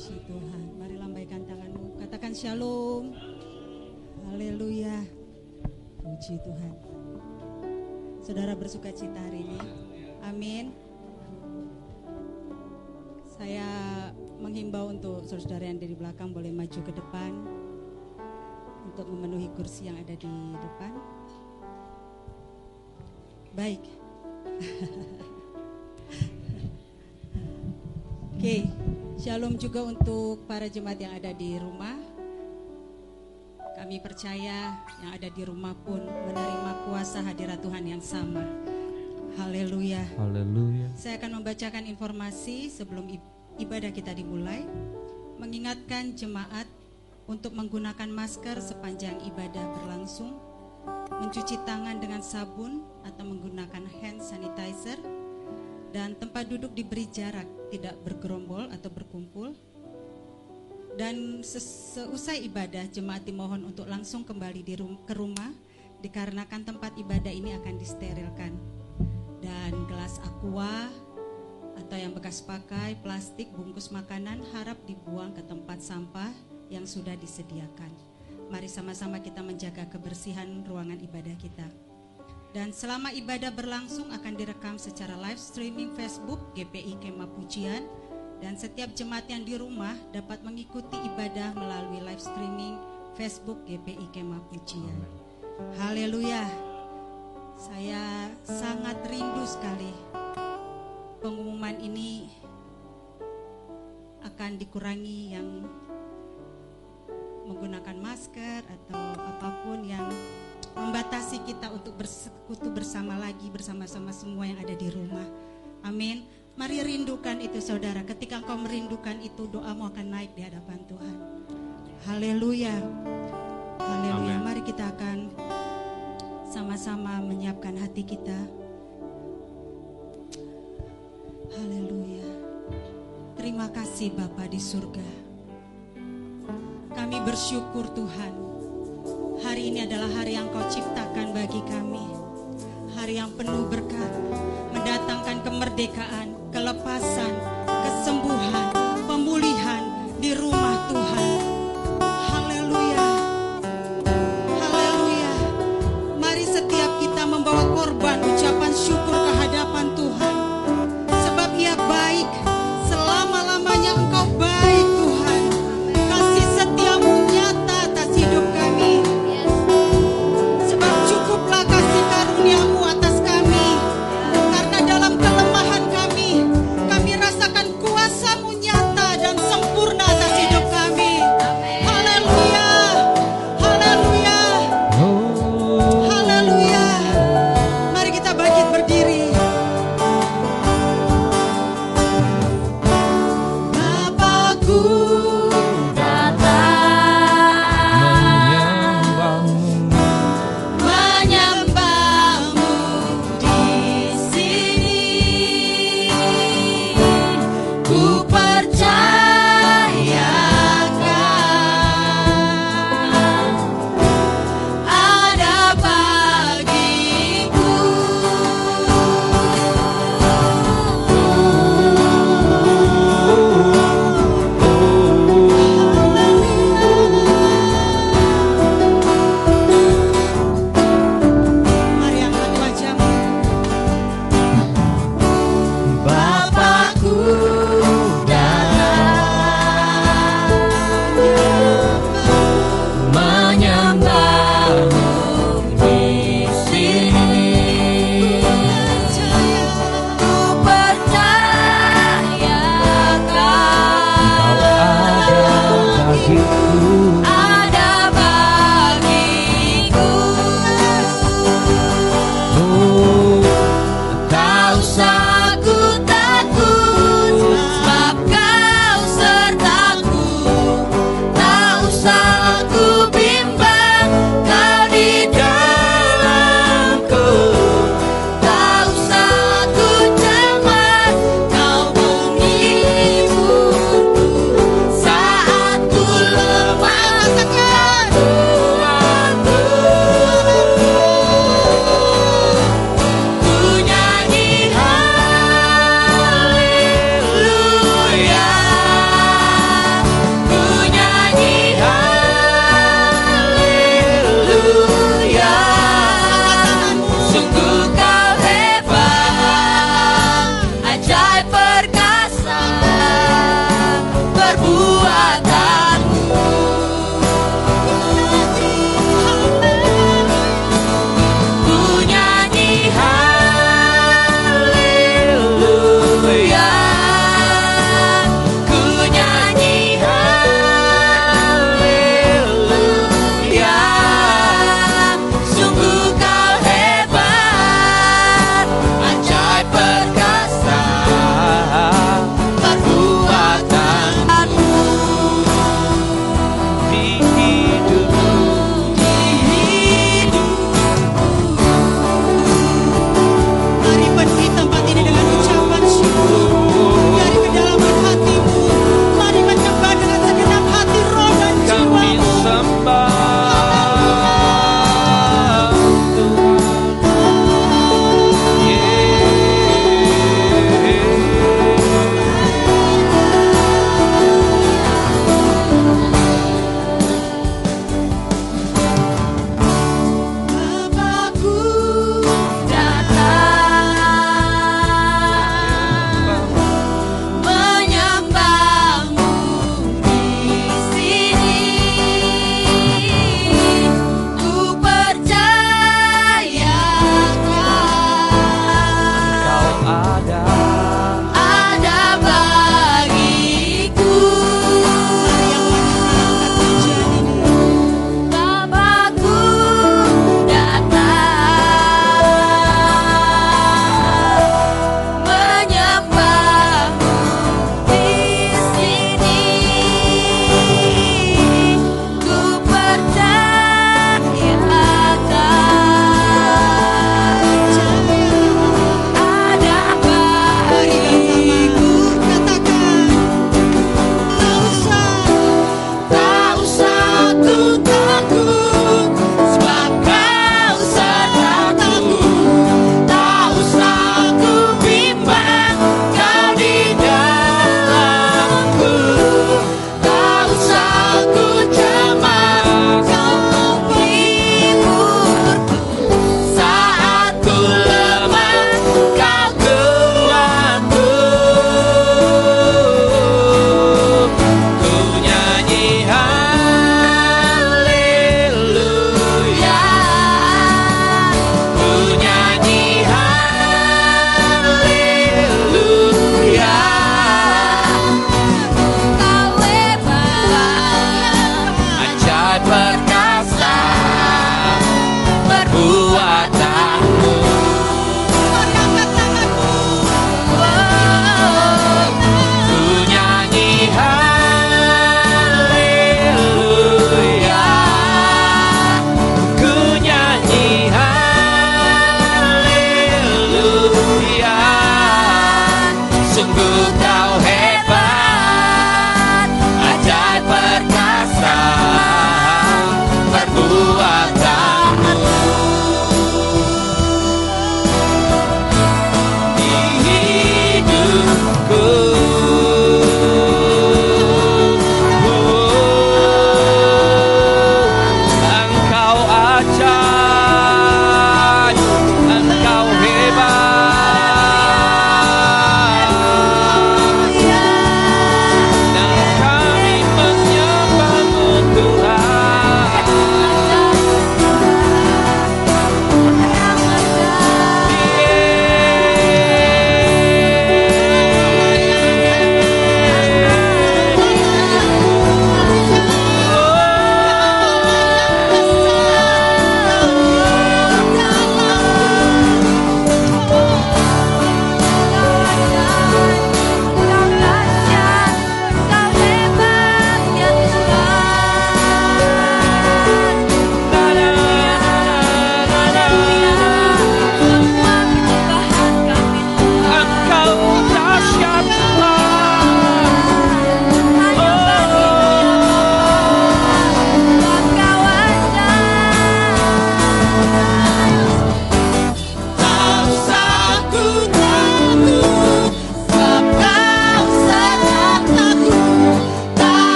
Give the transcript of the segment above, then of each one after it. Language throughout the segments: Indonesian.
Puji Tuhan. Mari lambaikan tanganmu. Katakan shalom. Haleluya. Puji Tuhan. Saudara bersuka cita hari ini. Amin. Saya menghimbau untuk saudara yang dari belakang boleh maju ke depan untuk memenuhi kursi yang ada di depan. Baik. Oke, shalom juga untuk para jemaat yang ada di rumah. Kami percaya yang ada di rumah pun menerima kuasa hadirat Tuhan yang sama. Haleluya. Haleluya. Saya akan membacakan informasi sebelum ibadah kita dimulai. Mengingatkan jemaat untuk menggunakan masker sepanjang ibadah berlangsung, mencuci tangan dengan sabun atau menggunakan hand sanitizer, dan tempat duduk diberi jarak, tidak bergerombol atau berkumpul. Dan seusai ibadah, jemaat dimohon untuk langsung kembali di rum ke rumah dikarenakan tempat ibadah ini akan disterilkan. Dan gelas aqua atau yang bekas pakai, plastik, bungkus makanan harap dibuang ke tempat sampah yang sudah disediakan. Mari sama-sama kita menjaga kebersihan ruangan ibadah kita. Dan selama ibadah berlangsung akan direkam secara live streaming Facebook GPI Kema Pujian dan setiap jemaat yang di rumah dapat mengikuti ibadah melalui live streaming Facebook GPI Kema Pujian. Haleluya. Saya sangat rindu sekali pengumuman ini akan dikurangi yang menggunakan masker atau apa pun yang membatasi kita untuk bersekutu bersama lagi bersama-sama semua yang ada di rumah. Amin. Mari rindukan itu saudara. Ketika engkau merindukan itu doamu akan naik di hadapan Tuhan. Haleluya. Haleluya. Mari kita akan sama-sama menyiapkan hati kita. Haleluya. Terima kasih Bapa di surga. Kami bersyukur Tuhan Hari ini adalah hari yang kau ciptakan bagi kami. Hari yang penuh berkat, mendatangkan kemerdekaan, kelepasan, kesembuhan, pemulihan di rumah Tuhan.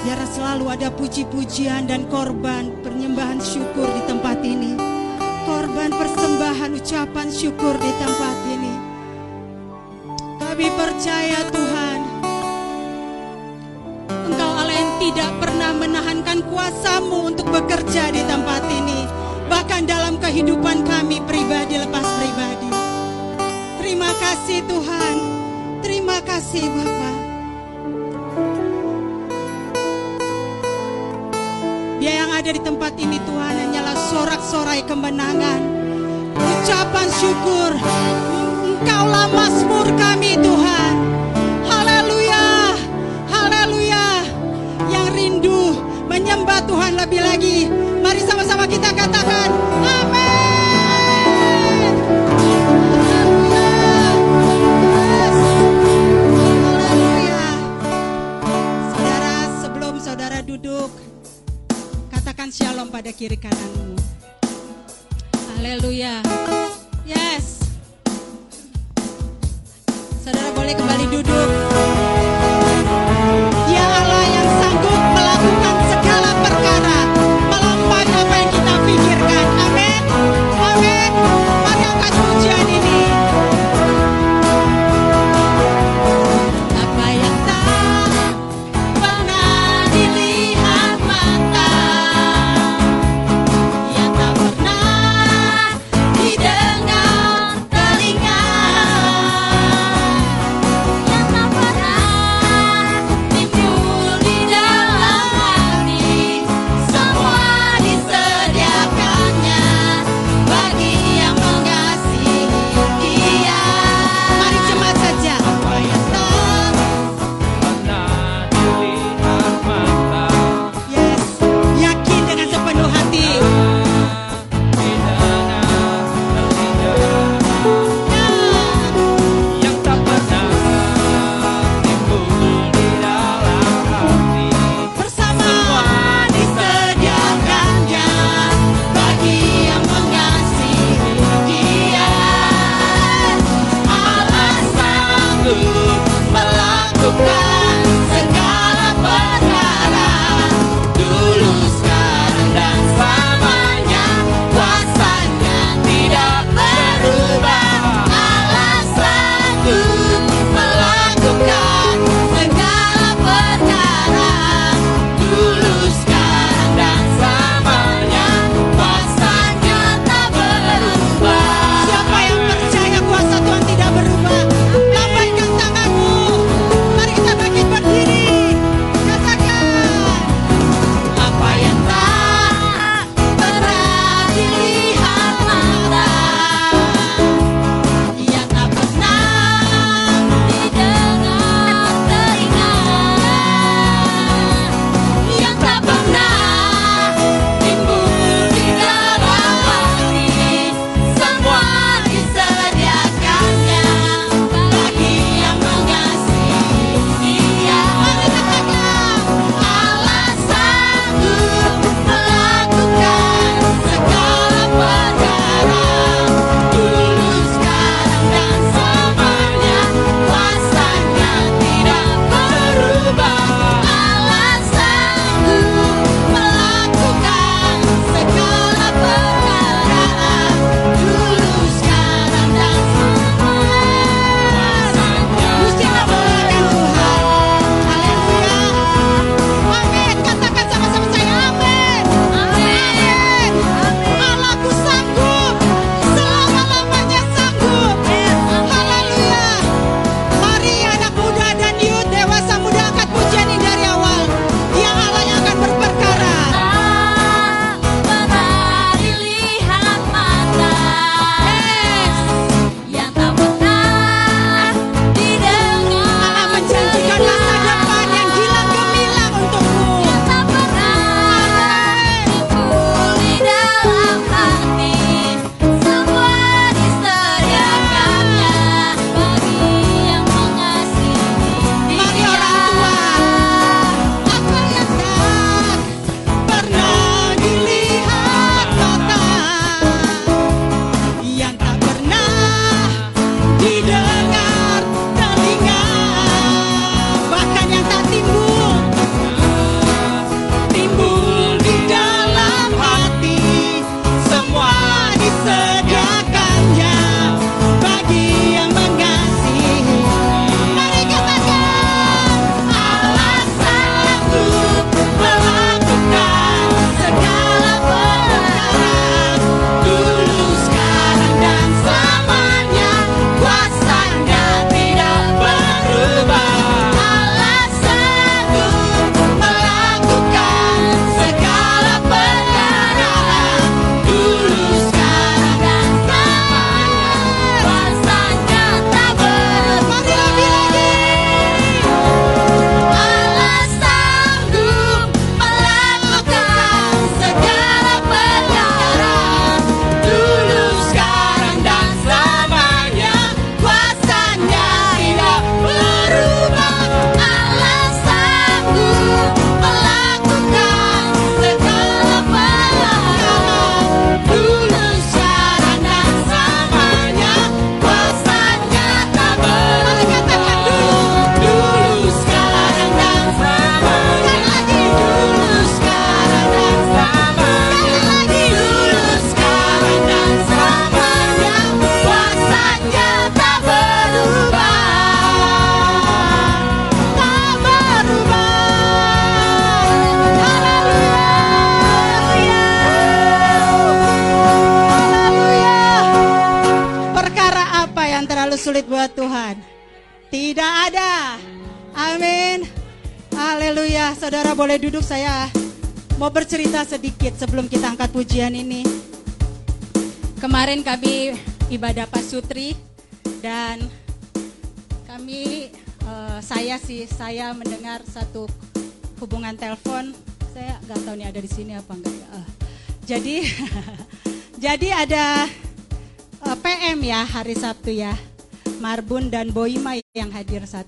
Biar selalu ada puji-pujian dan korban penyembahan syukur di tempat ini. Korban persembahan ucapan syukur di tempat ini. Kami percaya Tuhan, Engkau Allah yang tidak pernah menahankan kuasamu untuk bekerja di tempat ini. Bahkan dalam kehidupan kami pribadi lepas pribadi. Terima kasih Tuhan. Terima kasih Bapak. Dia yang ada di tempat ini Tuhan hanyalah sorak-sorai kemenangan. Ucapan syukur. Engkaulah Mazmur kami Tuhan. Haleluya. Haleluya. Yang rindu menyembah Tuhan lebih lagi. Mari sama-sama kita katakan pada kiri kananmu. Haleluya. Yes. Saudara boleh kembali duduk.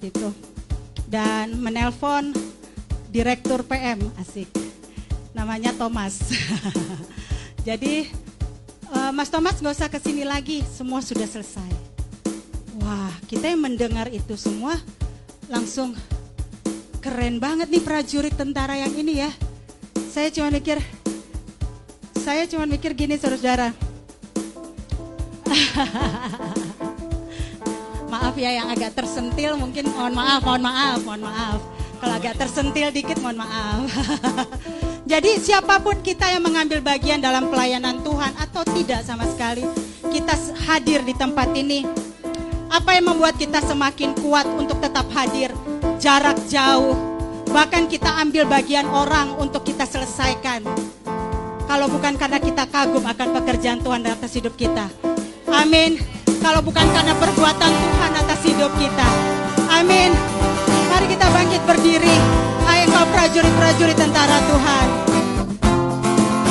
Itu. Dan menelpon direktur PM asik. Namanya Thomas. Jadi uh, Mas Thomas nggak usah ke sini lagi, semua sudah selesai. Wah, kita yang mendengar itu semua langsung keren banget nih prajurit tentara yang ini ya. Saya cuma mikir, saya cuma mikir gini saudara. ya yang agak tersentil mungkin mohon maaf, mohon maaf, mohon maaf. Kalau agak tersentil dikit mohon maaf. Jadi siapa pun kita yang mengambil bagian dalam pelayanan Tuhan atau tidak sama sekali, kita hadir di tempat ini. Apa yang membuat kita semakin kuat untuk tetap hadir? Jarak jauh, bahkan kita ambil bagian orang untuk kita selesaikan. Kalau bukan karena kita kagum akan pekerjaan Tuhan atas hidup kita. Amin kalau bukan karena perbuatan Tuhan atas hidup kita. Amin. Mari kita bangkit berdiri. Hai engkau prajurit-prajurit tentara Tuhan.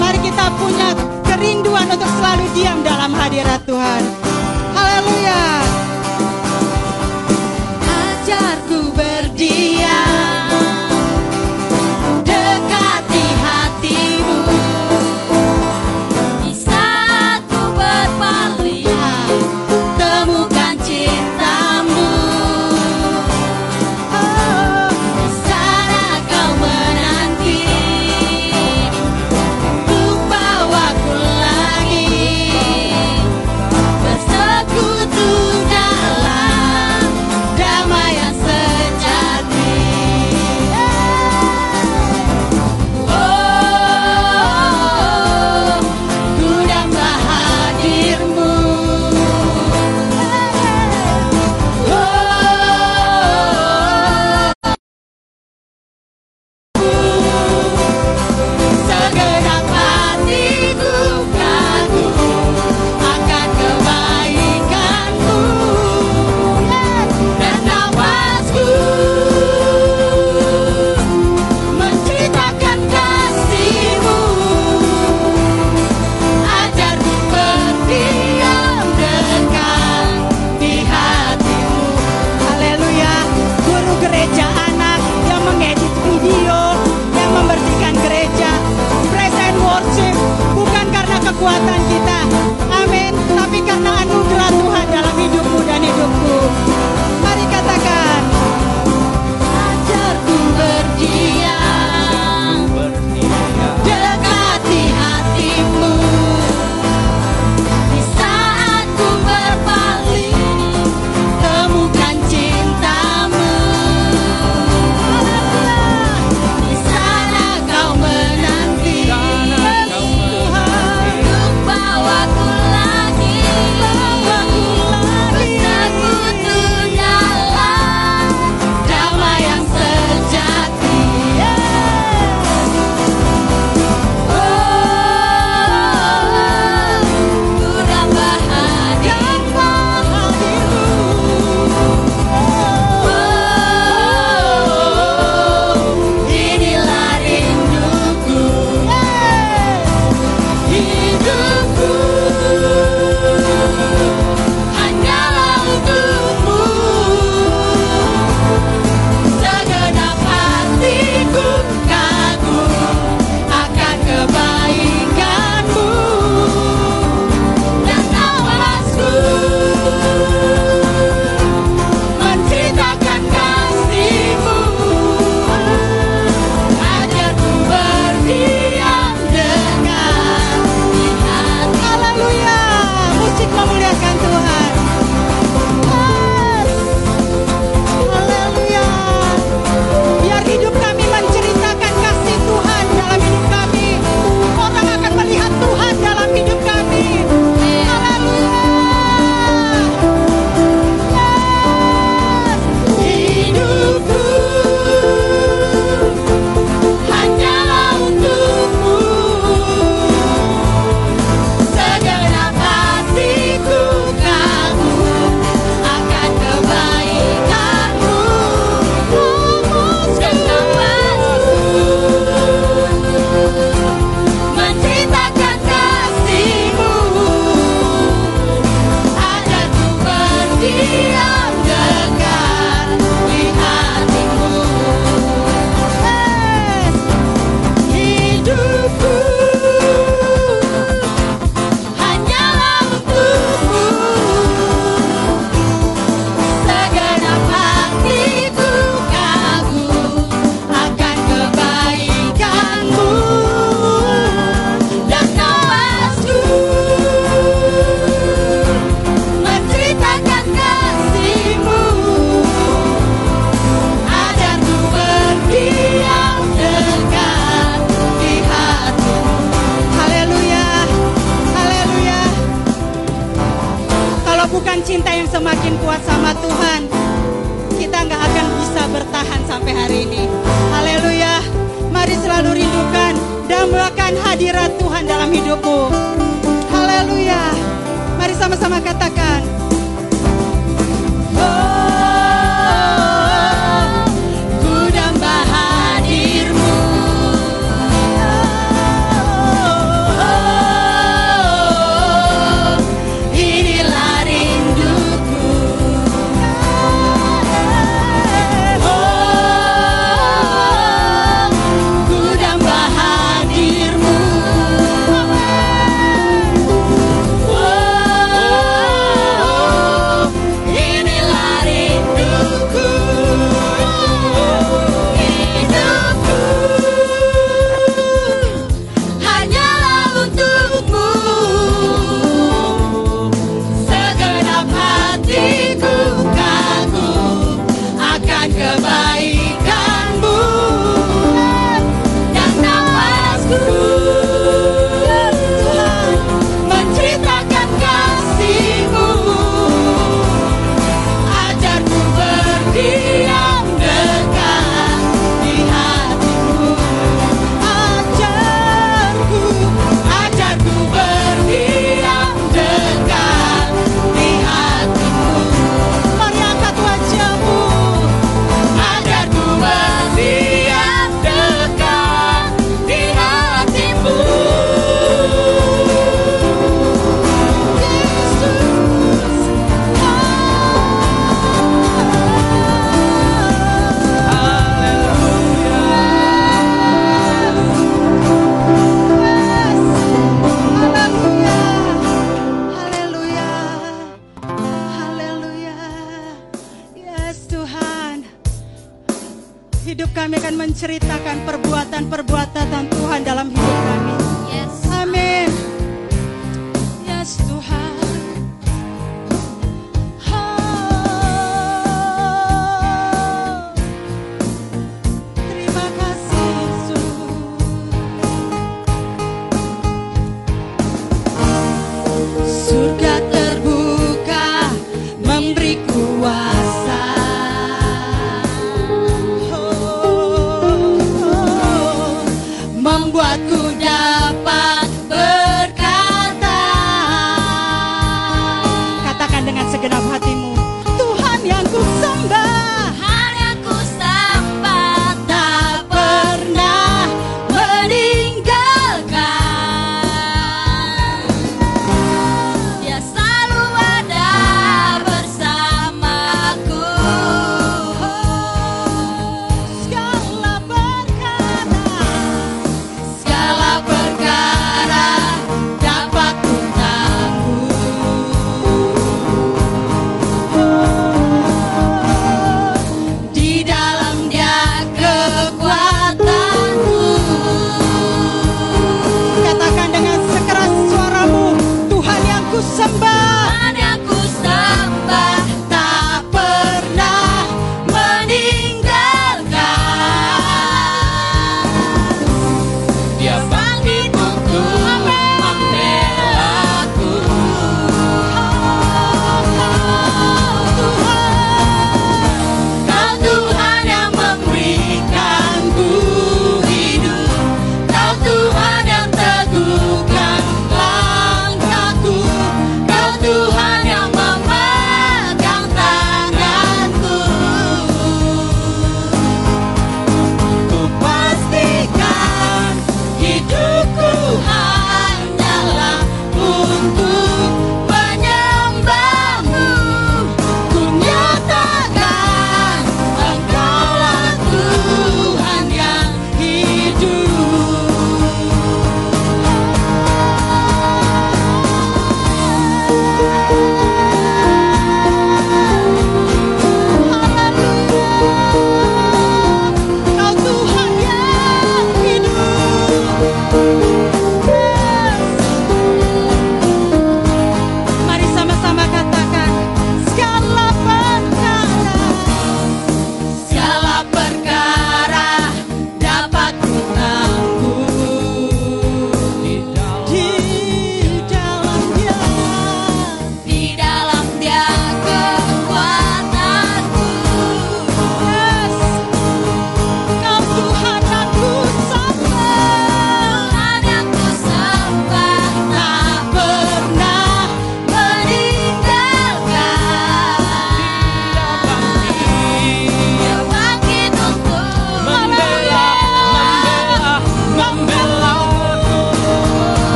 Mari kita punya kerinduan untuk selalu diam dalam hadirat Tuhan. Haleluya.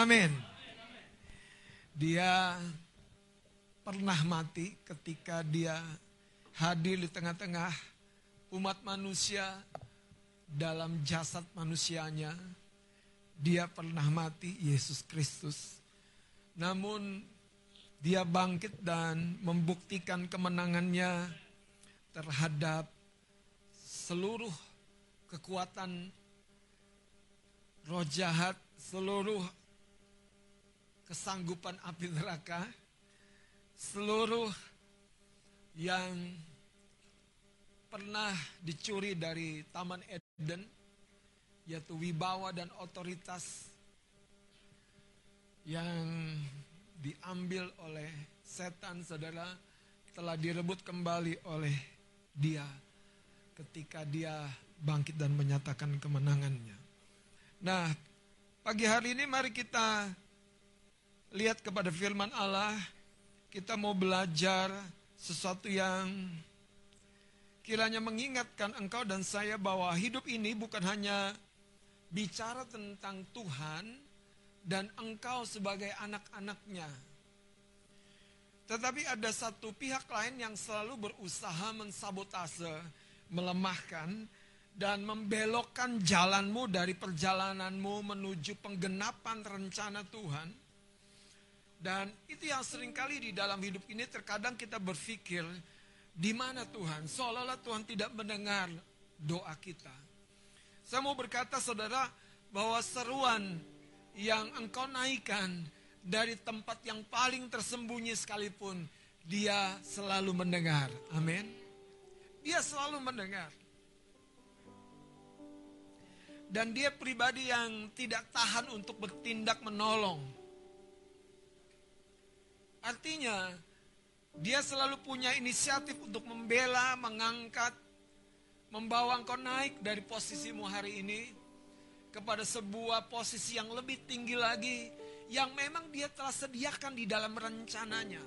Amin. Dia pernah mati ketika dia hadir di tengah-tengah umat manusia dalam jasad manusianya. Dia pernah mati, Yesus Kristus. Namun dia bangkit dan membuktikan kemenangannya terhadap seluruh kekuatan roh jahat, seluruh kesanggupan api neraka, seluruh yang pernah dicuri dari Taman Eden, yaitu wibawa dan otoritas yang diambil oleh setan, saudara, telah direbut kembali oleh dia ketika dia bangkit dan menyatakan kemenangannya. Nah, pagi hari ini mari kita lihat kepada firman Allah. Kita mau belajar sesuatu yang kiranya mengingatkan engkau dan saya bahwa hidup ini bukan hanya bicara tentang Tuhan dan engkau sebagai anak-anaknya. Tetapi ada satu pihak lain yang selalu berusaha mensabotase, melemahkan, dan membelokkan jalanmu dari perjalananmu menuju penggenapan rencana Tuhan. Dan itu yang sering kali di dalam hidup ini terkadang kita berpikir, di mana Tuhan? Seolah-olah Tuhan tidak mendengar doa kita. Saya mau berkata saudara, bahwa seruan yang engkau naikkan dari tempat yang paling tersembunyi sekalipun, dia selalu mendengar. Amin. Dia selalu mendengar. Dan dia pribadi yang tidak tahan untuk bertindak menolong. Artinya, dia selalu punya inisiatif untuk membela, mengangkat, membawa engkau naik dari posisimu hari ini kepada sebuah posisi yang lebih tinggi lagi yang memang dia telah sediakan di dalam rencananya.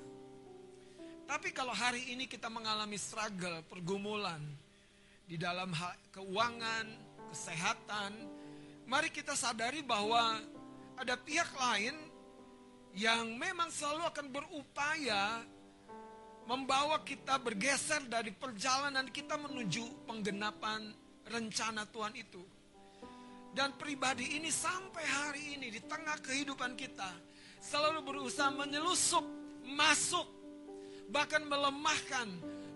Tapi kalau hari ini kita mengalami struggle, pergumulan di dalam keuangan, kesehatan, mari kita sadari bahwa ada pihak lain yang memang selalu akan berupaya membawa kita bergeser dari perjalanan kita menuju penggenapan rencana Tuhan itu. Dan pribadi ini sampai hari ini di tengah kehidupan kita selalu berusaha menyelusup, masuk, bahkan melemahkan,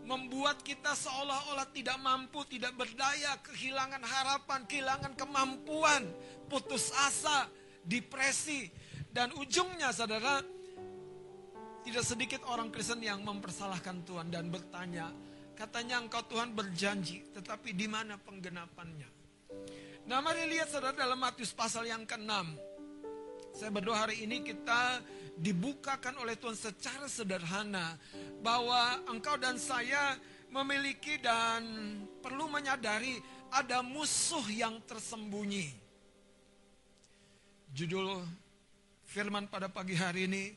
membuat kita seolah-olah tidak mampu, tidak berdaya, kehilangan harapan, kehilangan kemampuan, putus asa, depresi, dan ujungnya saudara tidak sedikit orang Kristen yang mempersalahkan Tuhan dan bertanya, katanya engkau Tuhan berjanji, tetapi di mana penggenapannya? Nah mari lihat saudara dalam Matius pasal yang ke-6. Saya berdoa hari ini kita dibukakan oleh Tuhan secara sederhana bahwa engkau dan saya memiliki dan perlu menyadari ada musuh yang tersembunyi. Judul firman pada pagi hari ini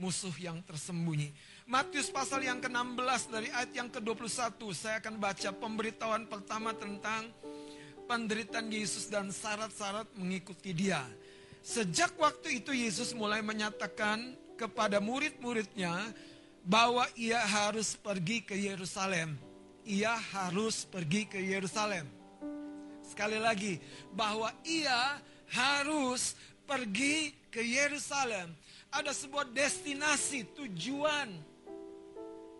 musuh yang tersembunyi. Matius pasal yang ke-16 dari ayat yang ke-21 saya akan baca pemberitahuan pertama tentang penderitaan Yesus dan syarat-syarat mengikuti dia. Sejak waktu itu Yesus mulai menyatakan kepada murid-muridnya bahwa ia harus pergi ke Yerusalem. Ia harus pergi ke Yerusalem. Sekali lagi, bahwa ia harus pergi ke Yerusalem. Ada sebuah destinasi, tujuan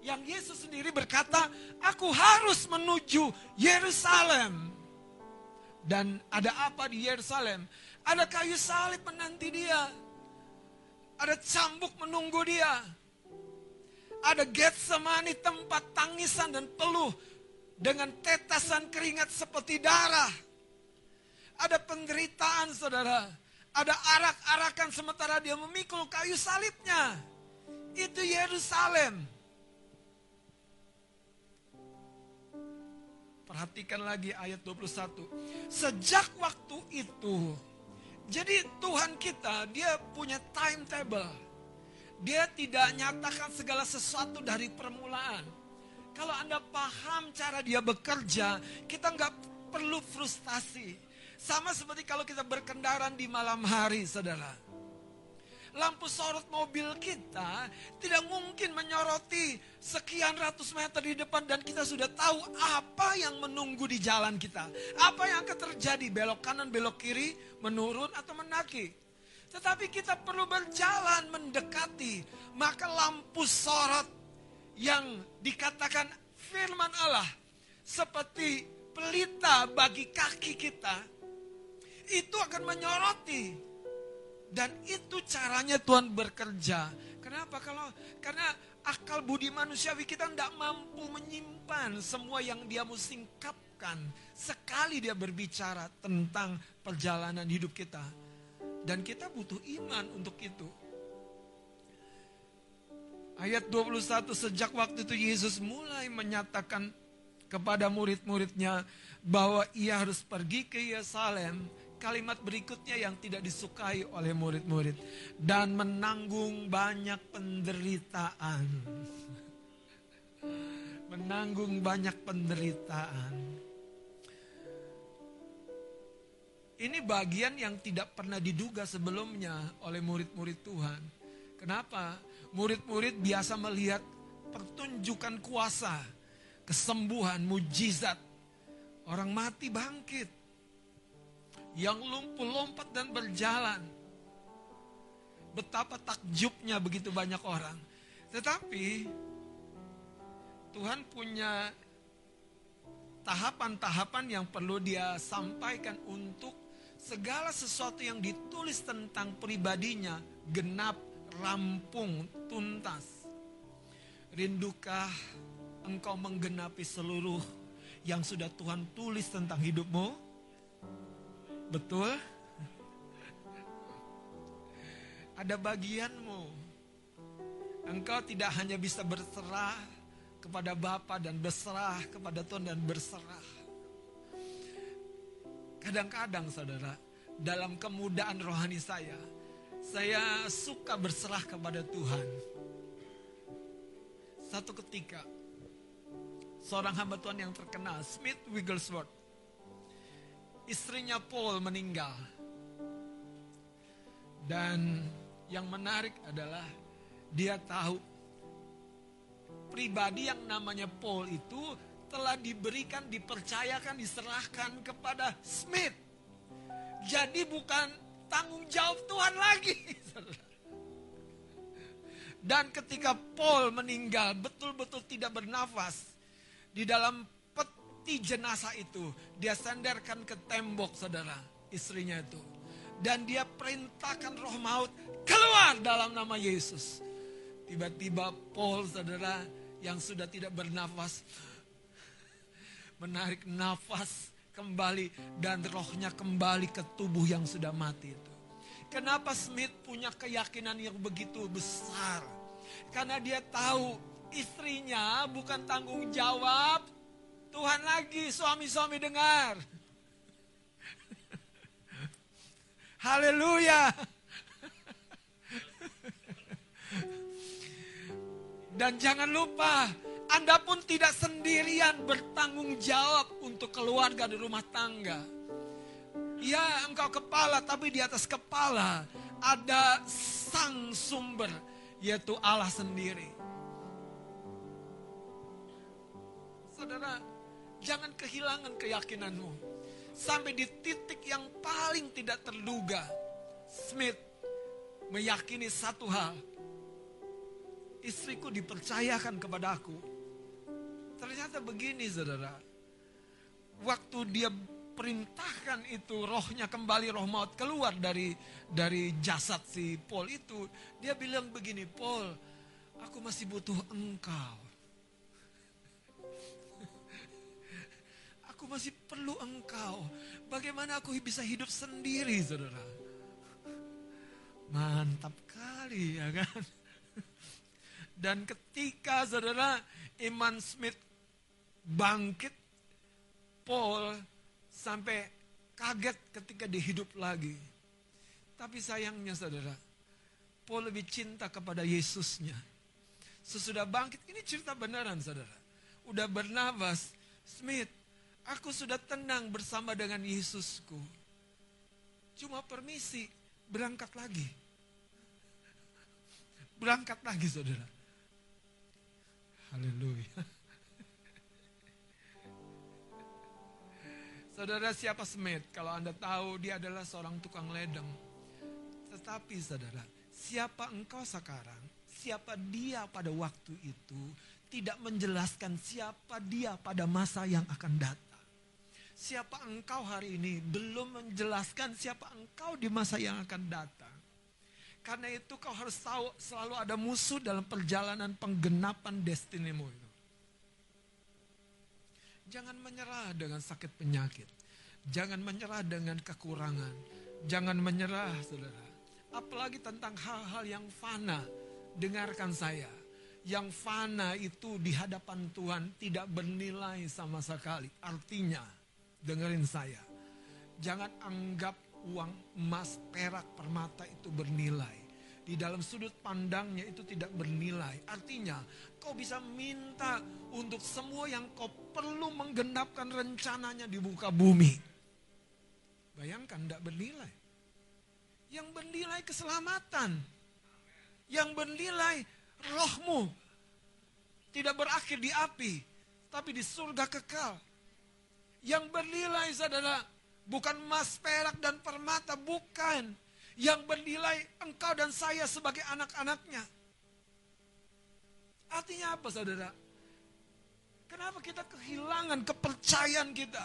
yang Yesus sendiri berkata, "Aku harus menuju Yerusalem." Dan ada apa di Yerusalem? Ada kayu salib menanti dia. Ada cambuk menunggu dia. Ada Getsemani tempat tangisan dan peluh dengan tetasan keringat seperti darah. Ada penderitaan saudara. Ada arak-arakan sementara dia memikul kayu salibnya. Itu Yerusalem. Perhatikan lagi ayat 21. Sejak waktu itu, jadi Tuhan kita dia punya timetable. Dia tidak nyatakan segala sesuatu dari permulaan. Kalau Anda paham cara dia bekerja, kita nggak perlu frustasi. Sama seperti kalau kita berkendaraan di malam hari, saudara lampu sorot mobil kita tidak mungkin menyoroti sekian ratus meter di depan dan kita sudah tahu apa yang menunggu di jalan kita. Apa yang akan terjadi belok kanan, belok kiri, menurun atau menaki. Tetapi kita perlu berjalan mendekati maka lampu sorot yang dikatakan firman Allah seperti pelita bagi kaki kita itu akan menyoroti dan itu caranya Tuhan bekerja. Kenapa? Kalau karena akal budi manusiawi kita tidak mampu menyimpan semua yang dia mesti singkapkan sekali dia berbicara tentang perjalanan hidup kita. Dan kita butuh iman untuk itu. Ayat 21 sejak waktu itu Yesus mulai menyatakan kepada murid-muridnya bahwa ia harus pergi ke Yerusalem kalimat berikutnya yang tidak disukai oleh murid-murid. Dan menanggung banyak penderitaan. Menanggung banyak penderitaan. Ini bagian yang tidak pernah diduga sebelumnya oleh murid-murid Tuhan. Kenapa? Murid-murid biasa melihat pertunjukan kuasa, kesembuhan, mujizat. Orang mati bangkit yang lumpuh lompat dan berjalan. Betapa takjubnya begitu banyak orang. Tetapi Tuhan punya tahapan-tahapan yang perlu dia sampaikan untuk segala sesuatu yang ditulis tentang pribadinya genap, rampung, tuntas. Rindukah engkau menggenapi seluruh yang sudah Tuhan tulis tentang hidupmu? Betul? Ada bagianmu. Engkau tidak hanya bisa berserah kepada Bapa dan berserah kepada Tuhan dan berserah. Kadang-kadang saudara, dalam kemudahan rohani saya, saya suka berserah kepada Tuhan. Satu ketika, seorang hamba Tuhan yang terkenal, Smith Wigglesworth, istrinya Paul meninggal. Dan yang menarik adalah dia tahu pribadi yang namanya Paul itu telah diberikan, dipercayakan, diserahkan kepada Smith. Jadi bukan tanggung jawab Tuhan lagi. Dan ketika Paul meninggal betul-betul tidak bernafas di dalam peti jenazah itu dia senderkan ke tembok saudara istrinya itu dan dia perintahkan roh maut keluar dalam nama Yesus. Tiba-tiba Paul saudara yang sudah tidak bernafas menarik nafas kembali dan rohnya kembali ke tubuh yang sudah mati itu. Kenapa Smith punya keyakinan yang begitu besar? Karena dia tahu istrinya bukan tanggung jawab Tuhan lagi, suami-suami dengar. Haleluya. Dan jangan lupa, Anda pun tidak sendirian bertanggung jawab untuk keluarga di rumah tangga. Ya, engkau kepala, tapi di atas kepala ada sang sumber, yaitu Allah sendiri. Saudara, jangan kehilangan keyakinanmu. Sampai di titik yang paling tidak terduga, Smith meyakini satu hal. Istriku dipercayakan kepada aku. Ternyata begini saudara. Waktu dia perintahkan itu rohnya kembali roh maut keluar dari dari jasad si Paul itu dia bilang begini Paul aku masih butuh engkau aku masih perlu engkau bagaimana aku bisa hidup sendiri saudara mantap kali ya kan dan ketika saudara Iman Smith bangkit Paul sampai kaget ketika dia hidup lagi. Tapi sayangnya saudara, Paul lebih cinta kepada Yesusnya. Sesudah bangkit, ini cerita beneran saudara. Udah bernafas, Smith, aku sudah tenang bersama dengan Yesusku. Cuma permisi, berangkat lagi. Berangkat lagi saudara. Haleluya. Saudara siapa Smith? Kalau Anda tahu dia adalah seorang tukang ledeng. Tetapi saudara, siapa engkau sekarang? Siapa dia pada waktu itu? Tidak menjelaskan siapa dia pada masa yang akan datang. Siapa engkau hari ini belum menjelaskan siapa engkau di masa yang akan datang. Karena itu kau harus tahu selalu ada musuh dalam perjalanan penggenapan destinimu. Jangan menyerah dengan sakit penyakit. Jangan menyerah dengan kekurangan. Jangan menyerah, saudara. Apalagi tentang hal-hal yang fana. Dengarkan saya. Yang fana itu di hadapan Tuhan tidak bernilai sama sekali. Artinya, dengerin saya. Jangan anggap uang emas, perak, permata itu bernilai di dalam sudut pandangnya itu tidak bernilai. Artinya, kau bisa minta untuk semua yang kau perlu menggenapkan rencananya di muka bumi. Bayangkan, tidak bernilai. Yang bernilai keselamatan. Yang bernilai rohmu. Tidak berakhir di api, tapi di surga kekal. Yang bernilai saudara, bukan emas, perak, dan permata, bukan yang bernilai engkau dan saya sebagai anak-anaknya. Artinya apa saudara? Kenapa kita kehilangan kepercayaan kita?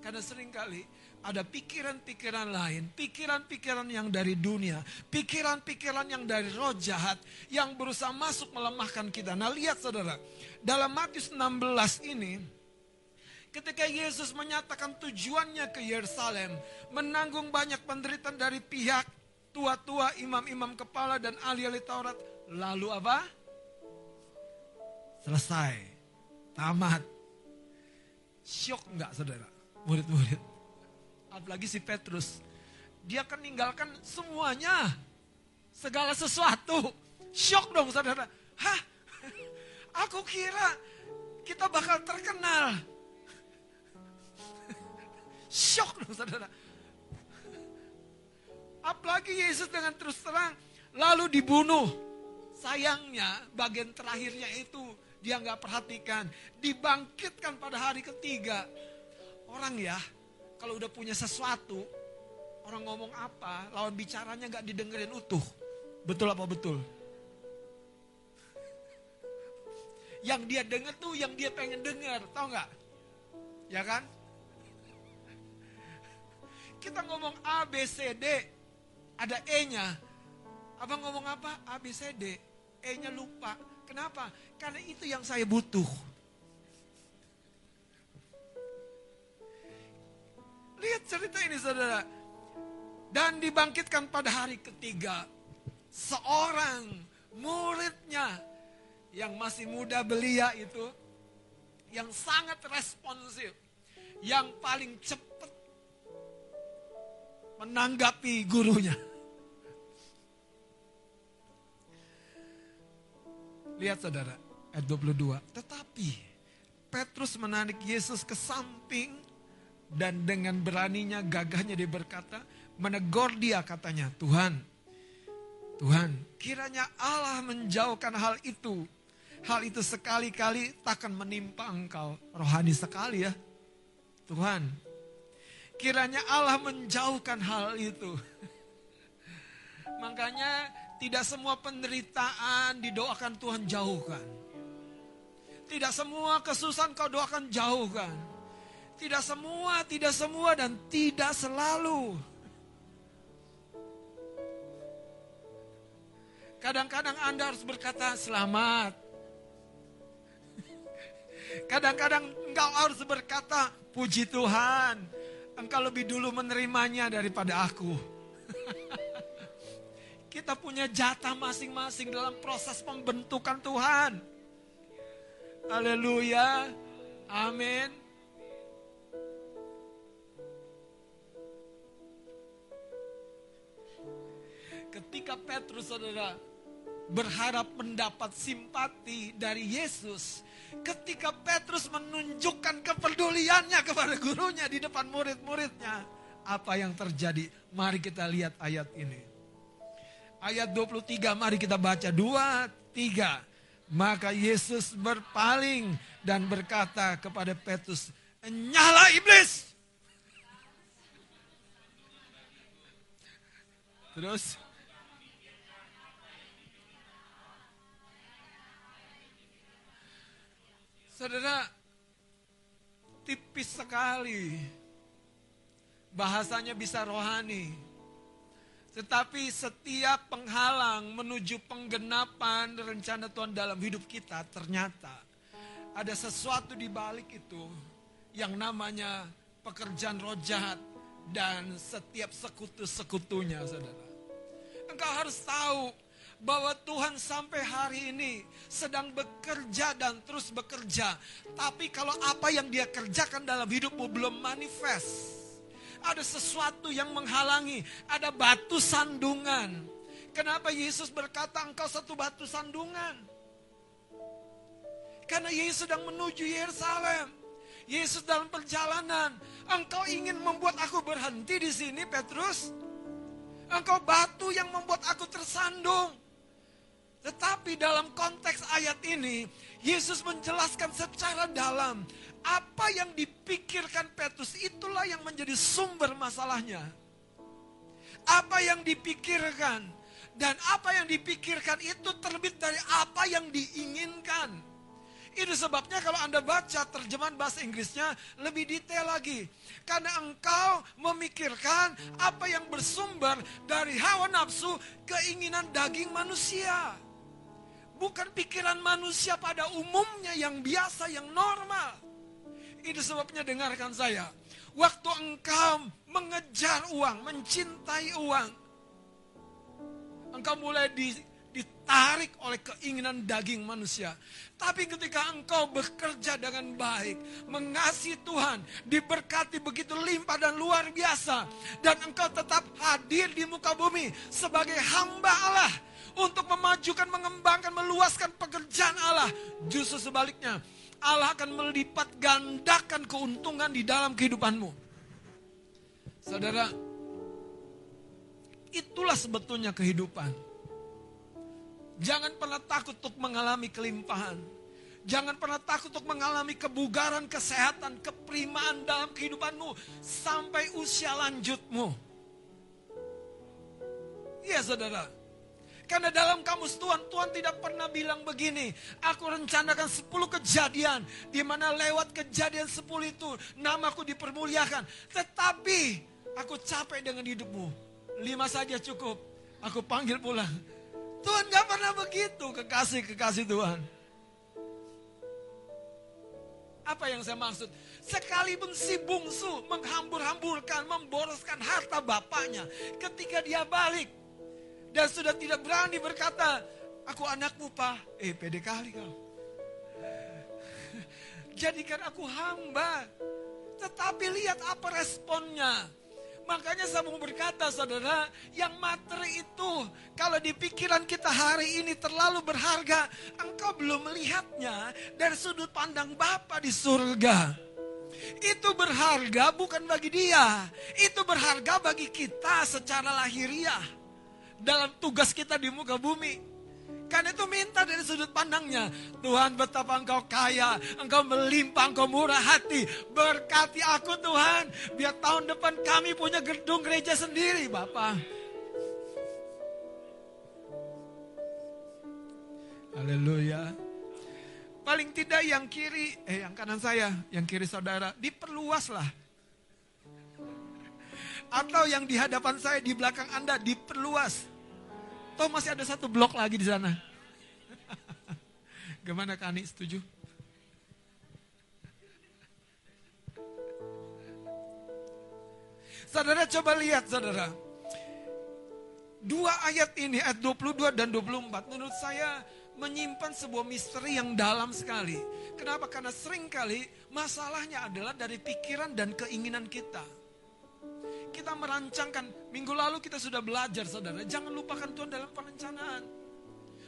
Karena sering kali ada pikiran-pikiran lain, pikiran-pikiran yang dari dunia, pikiran-pikiran yang dari roh jahat yang berusaha masuk melemahkan kita. Nah lihat saudara, dalam Matius 16 ini, Ketika Yesus menyatakan tujuannya ke Yerusalem, menanggung banyak penderitaan dari pihak tua-tua, imam-imam kepala dan ahli-ahli Taurat. Lalu apa? Selesai. Tamat. Syok enggak saudara? Murid-murid. Apalagi si Petrus. Dia akan meninggalkan semuanya. Segala sesuatu. Syok dong saudara. Hah? Aku kira kita bakal terkenal Shock dong saudara. Apalagi Yesus dengan terus terang lalu dibunuh. Sayangnya bagian terakhirnya itu dia nggak perhatikan. Dibangkitkan pada hari ketiga. Orang ya, kalau udah punya sesuatu, orang ngomong apa, lawan bicaranya nggak didengerin utuh. Betul apa betul? Yang dia denger tuh yang dia pengen denger, tau nggak? Ya kan? Kita ngomong A, B, C, D, ada E-nya. Abang ngomong apa? A, B, C, D. E-nya lupa. Kenapa? Karena itu yang saya butuh. Lihat cerita ini saudara. Dan dibangkitkan pada hari ketiga. Seorang muridnya yang masih muda belia itu. Yang sangat responsif. Yang paling cepat menanggapi gurunya. Lihat saudara, ayat 22. Tetapi Petrus menarik Yesus ke samping dan dengan beraninya gagahnya dia berkata, menegur dia katanya, Tuhan, Tuhan, kiranya Allah menjauhkan hal itu. Hal itu sekali-kali takkan menimpa engkau. Rohani sekali ya. Tuhan, kiranya Allah menjauhkan hal itu. Makanya tidak semua penderitaan didoakan Tuhan jauhkan. Tidak semua kesusahan kau doakan jauhkan. Tidak semua, tidak semua dan tidak selalu. Kadang-kadang Anda harus berkata selamat. Kadang-kadang engkau harus berkata puji Tuhan. Engkau lebih dulu menerimanya daripada aku. Kita punya jatah masing-masing dalam proses pembentukan Tuhan. Haleluya. Amin. Ketika Petrus saudara berharap mendapat simpati dari Yesus, ketika Petrus menunjukkan kepeduliannya kepada gurunya di depan murid-muridnya, apa yang terjadi? Mari kita lihat ayat ini. Ayat 23 mari kita baca 2 3. Maka Yesus berpaling dan berkata kepada Petrus, "Nyala iblis!" Terus Saudara, tipis sekali. Bahasanya bisa rohani. Tetapi setiap penghalang menuju penggenapan rencana Tuhan dalam hidup kita ternyata ada sesuatu di balik itu yang namanya pekerjaan roh jahat dan setiap sekutu-sekutunya saudara. Engkau harus tahu bahwa Tuhan sampai hari ini sedang bekerja dan terus bekerja. Tapi kalau apa yang dia kerjakan dalam hidupmu belum manifest. Ada sesuatu yang menghalangi, ada batu sandungan. Kenapa Yesus berkata engkau satu batu sandungan? Karena Yesus sedang menuju Yerusalem. Yesus dalam perjalanan. Engkau ingin membuat aku berhenti di sini, Petrus? Engkau batu yang membuat aku tersandung. Tetapi dalam konteks ayat ini, Yesus menjelaskan secara dalam apa yang dipikirkan Petrus itulah yang menjadi sumber masalahnya. Apa yang dipikirkan dan apa yang dipikirkan itu terbit dari apa yang diinginkan. Itu sebabnya kalau Anda baca terjemahan bahasa Inggrisnya lebih detail lagi. Karena engkau memikirkan apa yang bersumber dari hawa nafsu keinginan daging manusia. Bukan pikiran manusia pada umumnya yang biasa, yang normal. Itu sebabnya dengarkan saya. Waktu engkau mengejar uang, mencintai uang. Engkau mulai di, ditarik oleh keinginan daging manusia. Tapi ketika engkau bekerja dengan baik, mengasihi Tuhan, diberkati begitu limpah dan luar biasa, dan engkau tetap hadir di muka bumi sebagai hamba Allah untuk memajukan, mengembangkan, meluaskan pekerjaan Allah. Justru sebaliknya, Allah akan melipat gandakan keuntungan di dalam kehidupanmu. Saudara, itulah sebetulnya kehidupan. Jangan pernah takut untuk mengalami kelimpahan. Jangan pernah takut untuk mengalami kebugaran, kesehatan, keprimaan dalam kehidupanmu sampai usia lanjutmu. Iya saudara. Karena dalam kamus Tuhan, Tuhan tidak pernah bilang begini. Aku rencanakan 10 kejadian. di mana lewat kejadian 10 itu namaku dipermuliakan. Tetapi aku capek dengan hidupmu. Lima saja cukup. Aku panggil pulang. Tuhan gak pernah begitu kekasih-kekasih Tuhan. Apa yang saya maksud? Sekalipun si bungsu menghambur-hamburkan, memboroskan harta bapaknya. Ketika dia balik. Dan sudah tidak berani berkata, aku anakmu pak. Eh pede kali kau. Jadikan aku hamba. Tetapi lihat apa responnya. Makanya saya mau berkata saudara, yang materi itu kalau di pikiran kita hari ini terlalu berharga, engkau belum melihatnya dari sudut pandang Bapa di surga. Itu berharga bukan bagi dia, itu berharga bagi kita secara lahiriah dalam tugas kita di muka bumi. Karena itu minta dari sudut pandangnya. Tuhan betapa engkau kaya, engkau melimpah, engkau murah hati. Berkati aku Tuhan. Biar tahun depan kami punya gedung gereja sendiri Bapak. Haleluya. Paling tidak yang kiri, eh yang kanan saya, yang kiri saudara, diperluaslah. Atau yang di hadapan saya, di belakang Anda, diperluas. Toh masih ada satu blok lagi di sana. Gimana Kani, setuju? Saudara coba lihat saudara. Dua ayat ini, ayat 22 dan 24, menurut saya menyimpan sebuah misteri yang dalam sekali. Kenapa? Karena sering kali masalahnya adalah dari pikiran dan keinginan kita. Kita merancangkan, minggu lalu kita sudah belajar saudara, jangan lupakan Tuhan dalam perencanaan.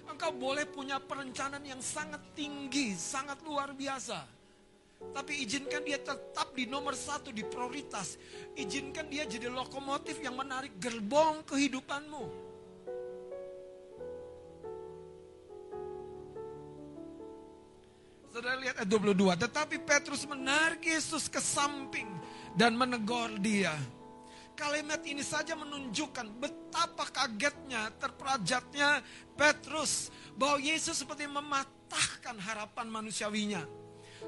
Engkau boleh punya perencanaan yang sangat tinggi, sangat luar biasa. Tapi izinkan dia tetap di nomor satu, di prioritas. Izinkan dia jadi lokomotif yang menarik gerbong kehidupanmu. Saudara lihat ayat 22. Tetapi Petrus menarik Yesus ke samping dan menegur dia. Kalimat ini saja menunjukkan betapa kagetnya, terperajatnya Petrus. Bahwa Yesus seperti mematahkan harapan manusiawinya.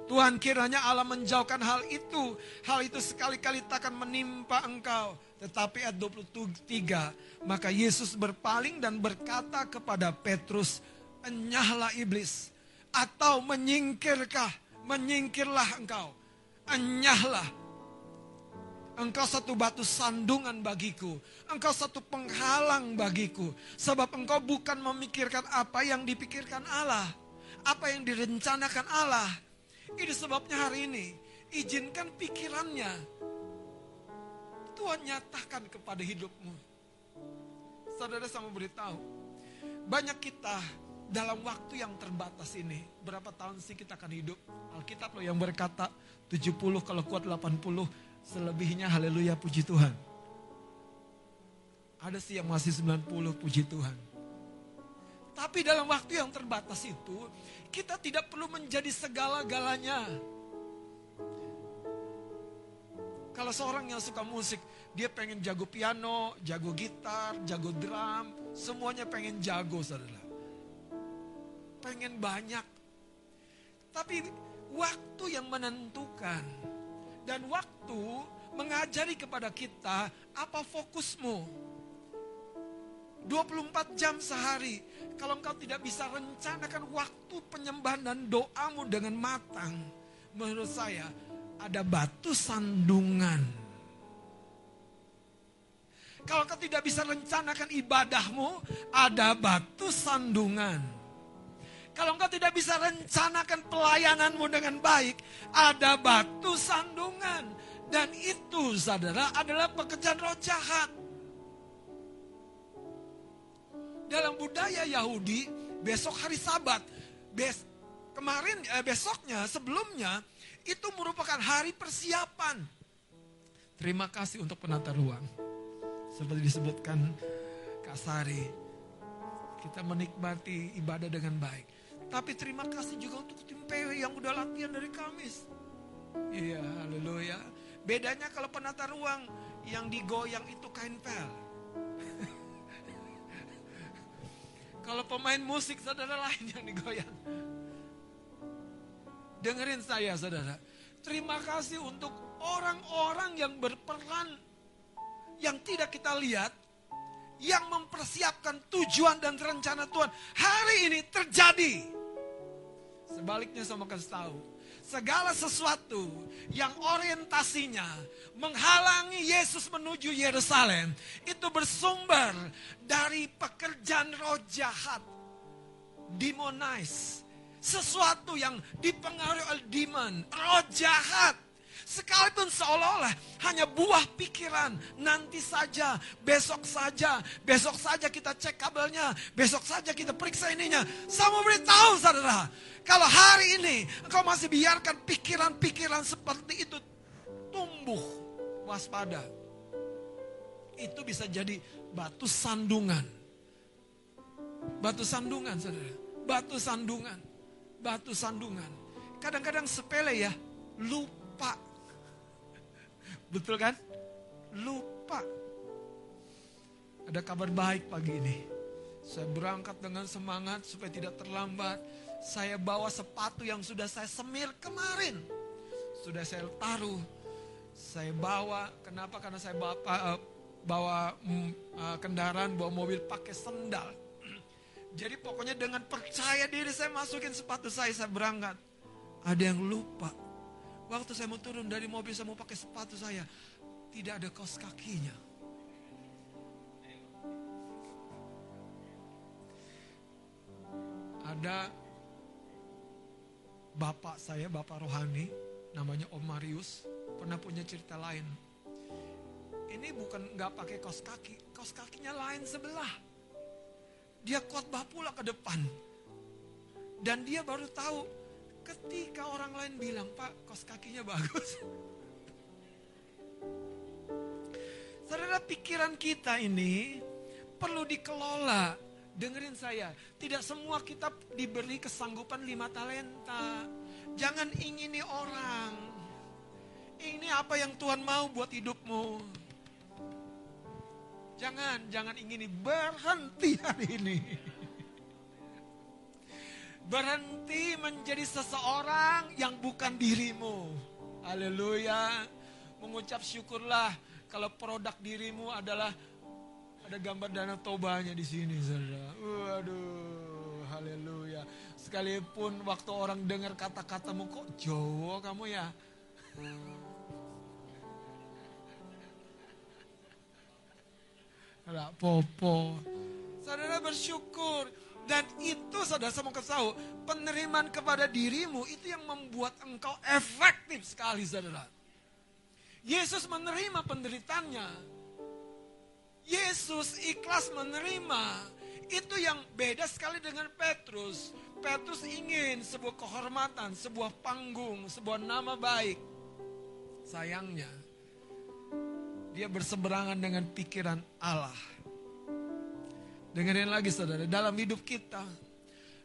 Tuhan kiranya Allah menjauhkan hal itu. Hal itu sekali-kali takkan menimpa engkau. Tetapi ayat 23, maka Yesus berpaling dan berkata kepada Petrus, Enyahlah iblis, atau menyingkirkah, menyingkirlah engkau. Enyahlah, Engkau satu batu sandungan bagiku. Engkau satu penghalang bagiku. Sebab engkau bukan memikirkan apa yang dipikirkan Allah. Apa yang direncanakan Allah. Ini sebabnya hari ini. Izinkan pikirannya. Tuhan nyatakan kepada hidupmu. Saudara sama beritahu. Banyak kita dalam waktu yang terbatas ini. Berapa tahun sih kita akan hidup? Alkitab loh yang berkata 70 kalau kuat 80 Selebihnya haleluya puji Tuhan. Ada sih yang masih 90 puji Tuhan. Tapi dalam waktu yang terbatas itu, kita tidak perlu menjadi segala-galanya. Kalau seorang yang suka musik, dia pengen jago piano, jago gitar, jago drum, semuanya pengen jago saudara. Pengen banyak. Tapi waktu yang menentukan dan waktu mengajari kepada kita apa fokusmu. 24 jam sehari. Kalau engkau tidak bisa rencanakan waktu penyembahan dan doamu dengan matang. Menurut saya ada batu sandungan. Kalau kau tidak bisa rencanakan ibadahmu, ada batu sandungan. Kalau engkau tidak bisa rencanakan pelayananmu dengan baik, ada batu sandungan. Dan itu saudara adalah pekerjaan roh jahat. Dalam budaya Yahudi, besok hari sabat, bes, kemarin eh, besoknya, sebelumnya, itu merupakan hari persiapan. Terima kasih untuk penata ruang. Seperti disebutkan Kak Sari, kita menikmati ibadah dengan baik. Tapi terima kasih juga untuk tim PW yang udah latihan dari Kamis. Iya, haleluya. Bedanya kalau penata ruang yang digoyang itu kain pel. kalau pemain musik saudara lain yang digoyang. Dengerin saya saudara. Terima kasih untuk orang-orang yang berperan yang tidak kita lihat yang mempersiapkan tujuan dan rencana Tuhan hari ini terjadi. Sebaliknya sama kasih tahu, segala sesuatu yang orientasinya menghalangi Yesus menuju Yerusalem itu bersumber dari pekerjaan roh jahat, demonize, sesuatu yang dipengaruhi oleh demon, roh jahat. Sekalipun seolah-olah hanya buah pikiran, nanti saja, besok saja, besok saja kita cek kabelnya, besok saja kita periksa ininya. Saya mau beritahu saudara, kalau hari ini engkau masih biarkan pikiran-pikiran seperti itu tumbuh, waspada. Itu bisa jadi batu sandungan. Batu sandungan saudara, batu sandungan, batu sandungan. Kadang-kadang sepele ya, lupa Betul kan? Lupa. Ada kabar baik pagi ini. Saya berangkat dengan semangat supaya tidak terlambat. Saya bawa sepatu yang sudah saya semir kemarin. Sudah saya taruh. Saya bawa, kenapa? Karena saya bawa, uh, bawa uh, kendaraan, bawa mobil pakai sendal. Jadi pokoknya dengan percaya diri saya masukin sepatu saya, saya berangkat. Ada yang lupa Waktu saya mau turun dari mobil, saya mau pakai sepatu saya. Tidak ada kaos kakinya. Ada bapak saya, bapak rohani, namanya Om Marius, pernah punya cerita lain. Ini bukan nggak pakai kaos kaki, kaos kakinya lain sebelah. Dia khotbah pula ke depan. Dan dia baru tahu Ketika orang lain bilang, Pak, kos kakinya bagus. Saudara, pikiran kita ini perlu dikelola. Dengerin saya, tidak semua kita diberi kesanggupan lima talenta. Jangan ingini orang. Ini apa yang Tuhan mau buat hidupmu. Jangan, jangan ingini berhenti hari ini. Berhenti menjadi seseorang yang bukan dirimu. Haleluya. Mengucap syukurlah kalau produk dirimu adalah ada gambar dana tobanya di sini, saudara. Waduh, haleluya. Sekalipun waktu orang dengar kata-katamu kok Jawa kamu ya. Ada popo. Saudara bersyukur dan itu saudara kasih tahu, penerimaan kepada dirimu itu yang membuat engkau efektif sekali saudara. Yesus menerima penderitaannya. Yesus ikhlas menerima. Itu yang beda sekali dengan Petrus. Petrus ingin sebuah kehormatan, sebuah panggung, sebuah nama baik. Sayangnya, dia berseberangan dengan pikiran Allah. Dengerin lagi saudara, dalam hidup kita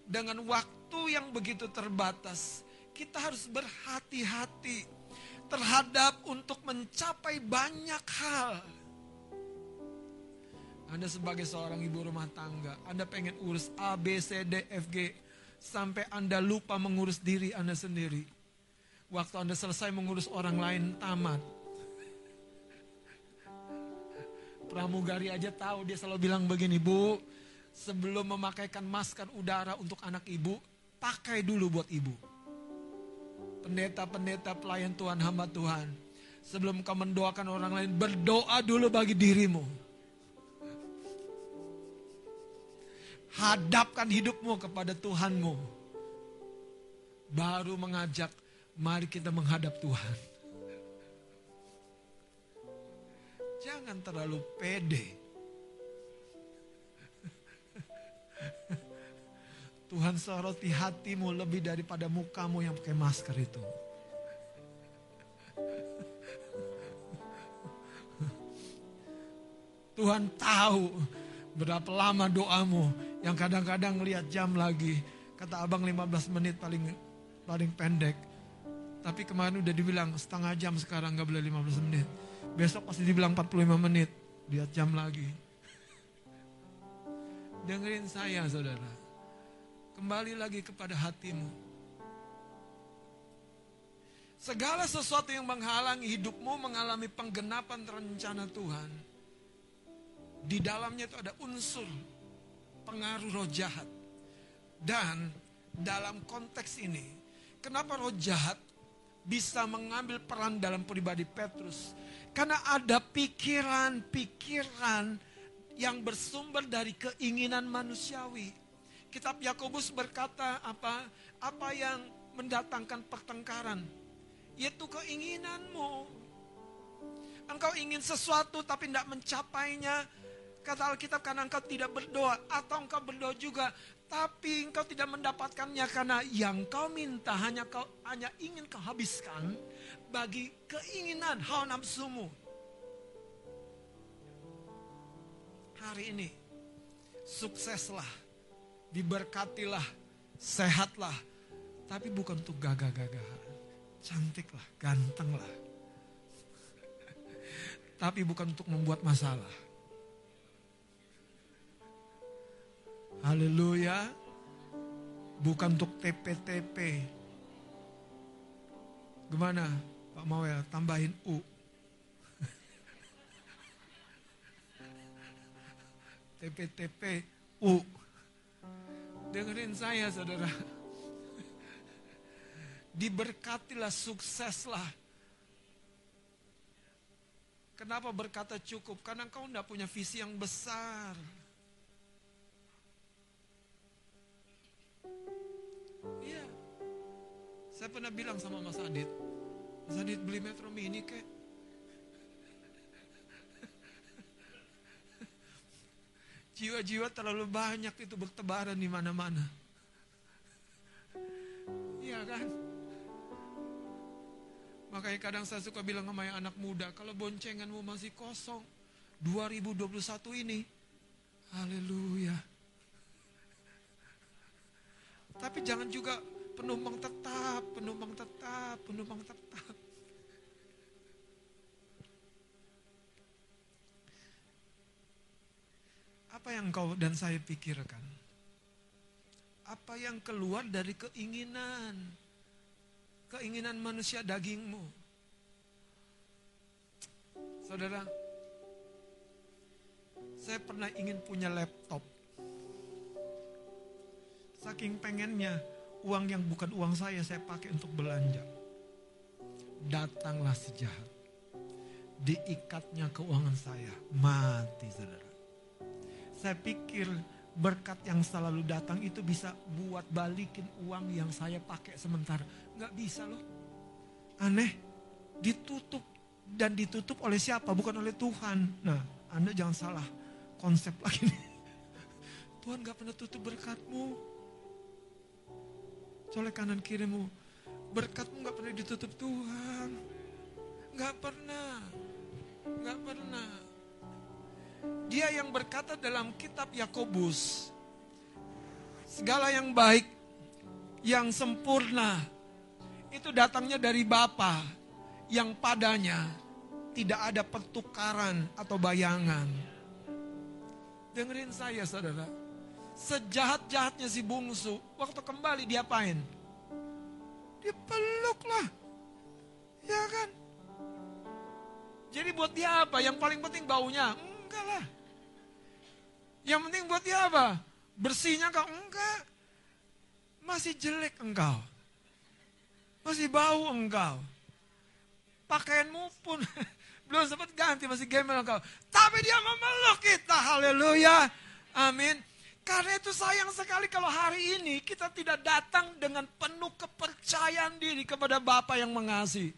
dengan waktu yang begitu terbatas, kita harus berhati-hati terhadap untuk mencapai banyak hal. Anda sebagai seorang ibu rumah tangga, Anda pengen urus A, B, C, D, F, G, sampai Anda lupa mengurus diri Anda sendiri. Waktu Anda selesai mengurus orang lain, tamat. Pramugari aja tahu dia selalu bilang begini, Bu, sebelum memakaikan masker udara untuk anak ibu, pakai dulu buat ibu. Pendeta-pendeta pelayan Tuhan, hamba Tuhan. Sebelum kau mendoakan orang lain, berdoa dulu bagi dirimu. Hadapkan hidupmu kepada Tuhanmu. Baru mengajak, mari kita menghadap Tuhan. Jangan terlalu pede. Tuhan soroti hatimu lebih daripada mukamu yang pakai masker itu. Tuhan tahu berapa lama doamu yang kadang-kadang lihat jam lagi. Kata abang 15 menit paling paling pendek. Tapi kemarin udah dibilang setengah jam sekarang nggak boleh 15 menit. Besok pasti dibilang 45 menit. Lihat jam lagi. Dengerin saya saudara. Kembali lagi kepada hatimu. Segala sesuatu yang menghalangi hidupmu mengalami penggenapan rencana Tuhan. Di dalamnya itu ada unsur pengaruh roh jahat. Dan dalam konteks ini, kenapa roh jahat bisa mengambil peran dalam pribadi Petrus? Karena ada pikiran-pikiran yang bersumber dari keinginan manusiawi. Kitab Yakobus berkata apa? Apa yang mendatangkan pertengkaran? Yaitu keinginanmu. Engkau ingin sesuatu tapi tidak mencapainya. Kata Alkitab karena engkau tidak berdoa. Atau engkau berdoa juga. Tapi engkau tidak mendapatkannya karena yang kau minta hanya kau hanya ingin kau habiskan bagi keinginan hawa nafsumu. Hari ini sukseslah, diberkatilah, sehatlah, tapi bukan untuk gagah-gagahan. Cantiklah, gantenglah. Tapi bukan untuk membuat masalah. Haleluya. Bukan untuk TP-TP. Gimana Pak mau ya tambahin U. TP-TP U. Dengerin saya saudara. Diberkatilah sukseslah. Kenapa berkata cukup? Karena kau tidak punya visi yang besar. Iya. Saya pernah bilang sama Mas Adit, Mas Adit beli Metro Mini kek. Jiwa-jiwa terlalu banyak itu bertebaran di mana-mana. Iya kan? Makanya kadang saya suka bilang sama yang anak muda, kalau boncenganmu masih kosong, 2021 ini, haleluya. Tapi jangan juga penumpang tetap, penumpang tetap, penumpang tetap. Apa yang kau dan saya pikirkan? Apa yang keluar dari keinginan? Keinginan manusia dagingmu. Saudara, saya pernah ingin punya laptop. Saking pengennya uang yang bukan uang saya saya pakai untuk belanja. Datanglah sejahat. Diikatnya keuangan saya. Mati saudara. Saya pikir berkat yang selalu datang itu bisa buat balikin uang yang saya pakai sementara. Nggak bisa loh. Aneh. Ditutup. Dan ditutup oleh siapa? Bukan oleh Tuhan. Nah, Anda jangan salah konsep lagi nih. Tuhan gak pernah tutup berkatmu. Colek kanan kirimu. Berkatmu gak pernah ditutup Tuhan. Gak pernah. Gak pernah. Dia yang berkata dalam kitab Yakobus. Segala yang baik. Yang sempurna. Itu datangnya dari Bapa Yang padanya tidak ada pertukaran atau bayangan. Dengerin saya saudara. Sejahat-jahatnya si bungsu. Waktu kembali diapain? Dipeluk lah. Ya kan? Jadi buat dia apa? Yang paling penting baunya? Enggak lah. Yang penting buat dia apa? Bersihnya kau? Enggak. Masih jelek engkau. Masih bau engkau. Pakaianmu pun belum sempat ganti, masih gembel engkau. Tapi dia memeluk kita, haleluya. Amin. Karena itu sayang sekali kalau hari ini kita tidak datang dengan penuh kepercayaan diri kepada Bapa yang mengasihi.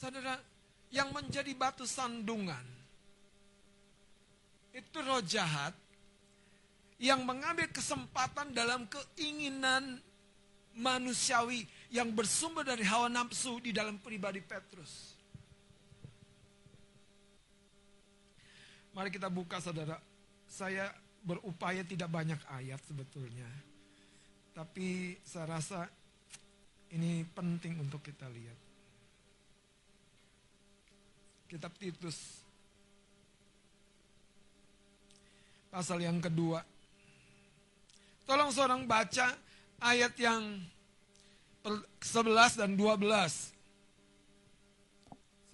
Saudara, yang menjadi batu sandungan itu roh jahat yang mengambil kesempatan dalam keinginan manusiawi yang bersumber dari hawa nafsu di dalam pribadi Petrus. Mari kita buka saudara. Saya berupaya tidak banyak ayat sebetulnya. Tapi saya rasa ini penting untuk kita lihat. Kitab Titus pasal yang kedua. Tolong seorang baca ayat yang per- 11 dan 12.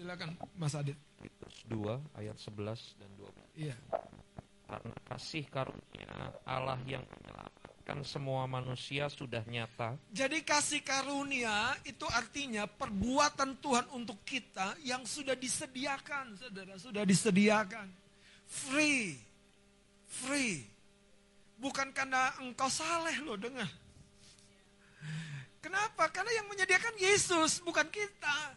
Silakan Mas Adit. Titus 2 ayat 11 dan 12. Iya. Karena kasih karunia Allah yang menyelamatkan semua manusia sudah nyata Jadi kasih karunia itu artinya perbuatan Tuhan untuk kita yang sudah disediakan, saudara, sudah disediakan. Free, free. Bukan karena engkau saleh loh, dengar. Kenapa? Karena yang menyediakan Yesus, bukan kita.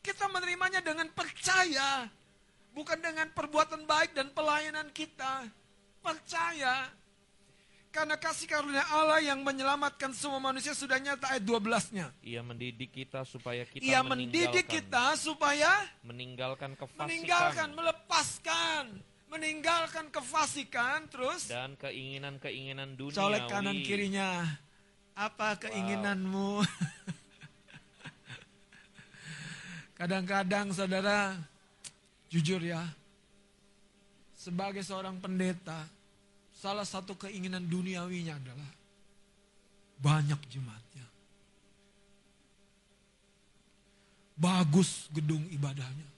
Kita menerimanya dengan percaya. Bukan dengan perbuatan baik dan pelayanan kita. Percaya. Karena kasih karunia Allah yang menyelamatkan semua manusia sudah nyata ayat 12-nya. Ia mendidik kita supaya kita Ia mendidik kita supaya meninggalkan kefasikan meninggalkan, melepaskan, meninggalkan kefasikan, terus dan keinginan-keinginan duniawi. colek kanan kirinya. Apa keinginanmu? Kadang-kadang saudara, jujur ya, sebagai seorang pendeta, salah satu keinginan duniawinya adalah banyak jemaatnya. Bagus gedung ibadahnya.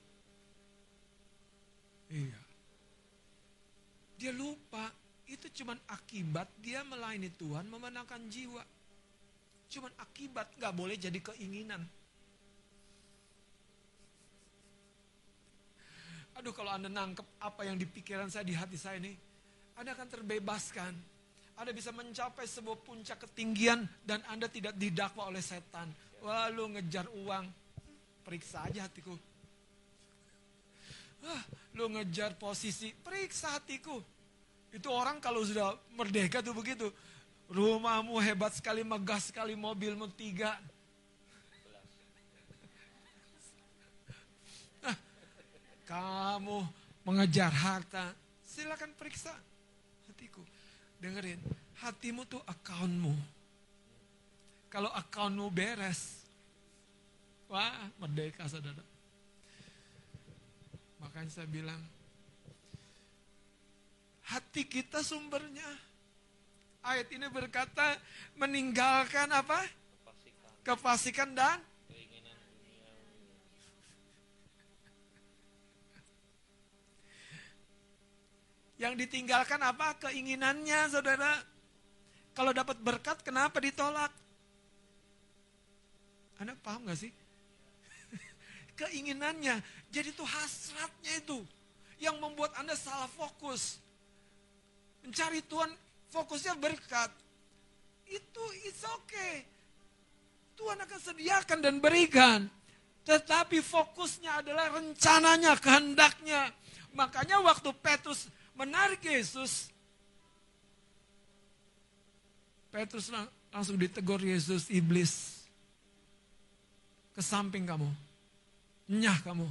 Iya. Dia lupa itu cuman akibat dia melayani Tuhan memenangkan jiwa. Cuman akibat nggak boleh jadi keinginan. Aduh kalau Anda nangkep apa yang di pikiran saya, di hati saya ini, Anda akan terbebaskan. Anda bisa mencapai sebuah puncak ketinggian dan Anda tidak didakwa oleh setan. Wah lu ngejar uang, periksa aja hatiku. Wah, lu ngejar posisi, periksa hatiku. Itu orang kalau sudah merdeka tuh begitu. Rumahmu hebat sekali, megah sekali, mobilmu tiga. Nah, kamu mengejar harta, silakan periksa. Dengerin, hatimu tuh akunmu. Kalau akunmu beres, wah merdeka saudara. Makanya saya bilang, hati kita sumbernya. Ayat ini berkata meninggalkan apa? Kefasikan dan yang ditinggalkan apa? Keinginannya, saudara. Kalau dapat berkat, kenapa ditolak? Anda paham gak sih? Keinginannya, jadi itu hasratnya itu yang membuat Anda salah fokus. Mencari Tuhan, fokusnya berkat. Itu it's okay. Tuhan akan sediakan dan berikan. Tetapi fokusnya adalah rencananya, kehendaknya. Makanya waktu Petrus menarik Yesus, Petrus lang- langsung ditegur Yesus, iblis. Ke samping kamu. Nyah kamu.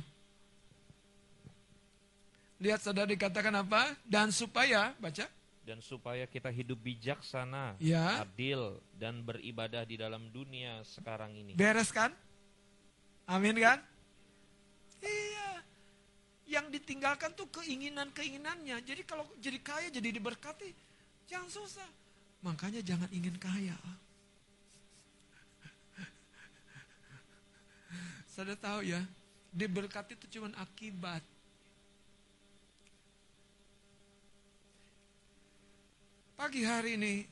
Lihat saudara dikatakan apa? Dan supaya, baca. dan supaya kita hidup bijaksana, Ya. adil dan beribadah di dalam dunia sekarang ini. Beres kan? Amin kan? Iya. Yang ditinggalkan tuh keinginan-keinginannya. Jadi kalau jadi kaya, jadi diberkati, jangan susah. Makanya jangan ingin kaya. Saya tahu ya, diberkati itu cuma akibat. Pagi hari ini,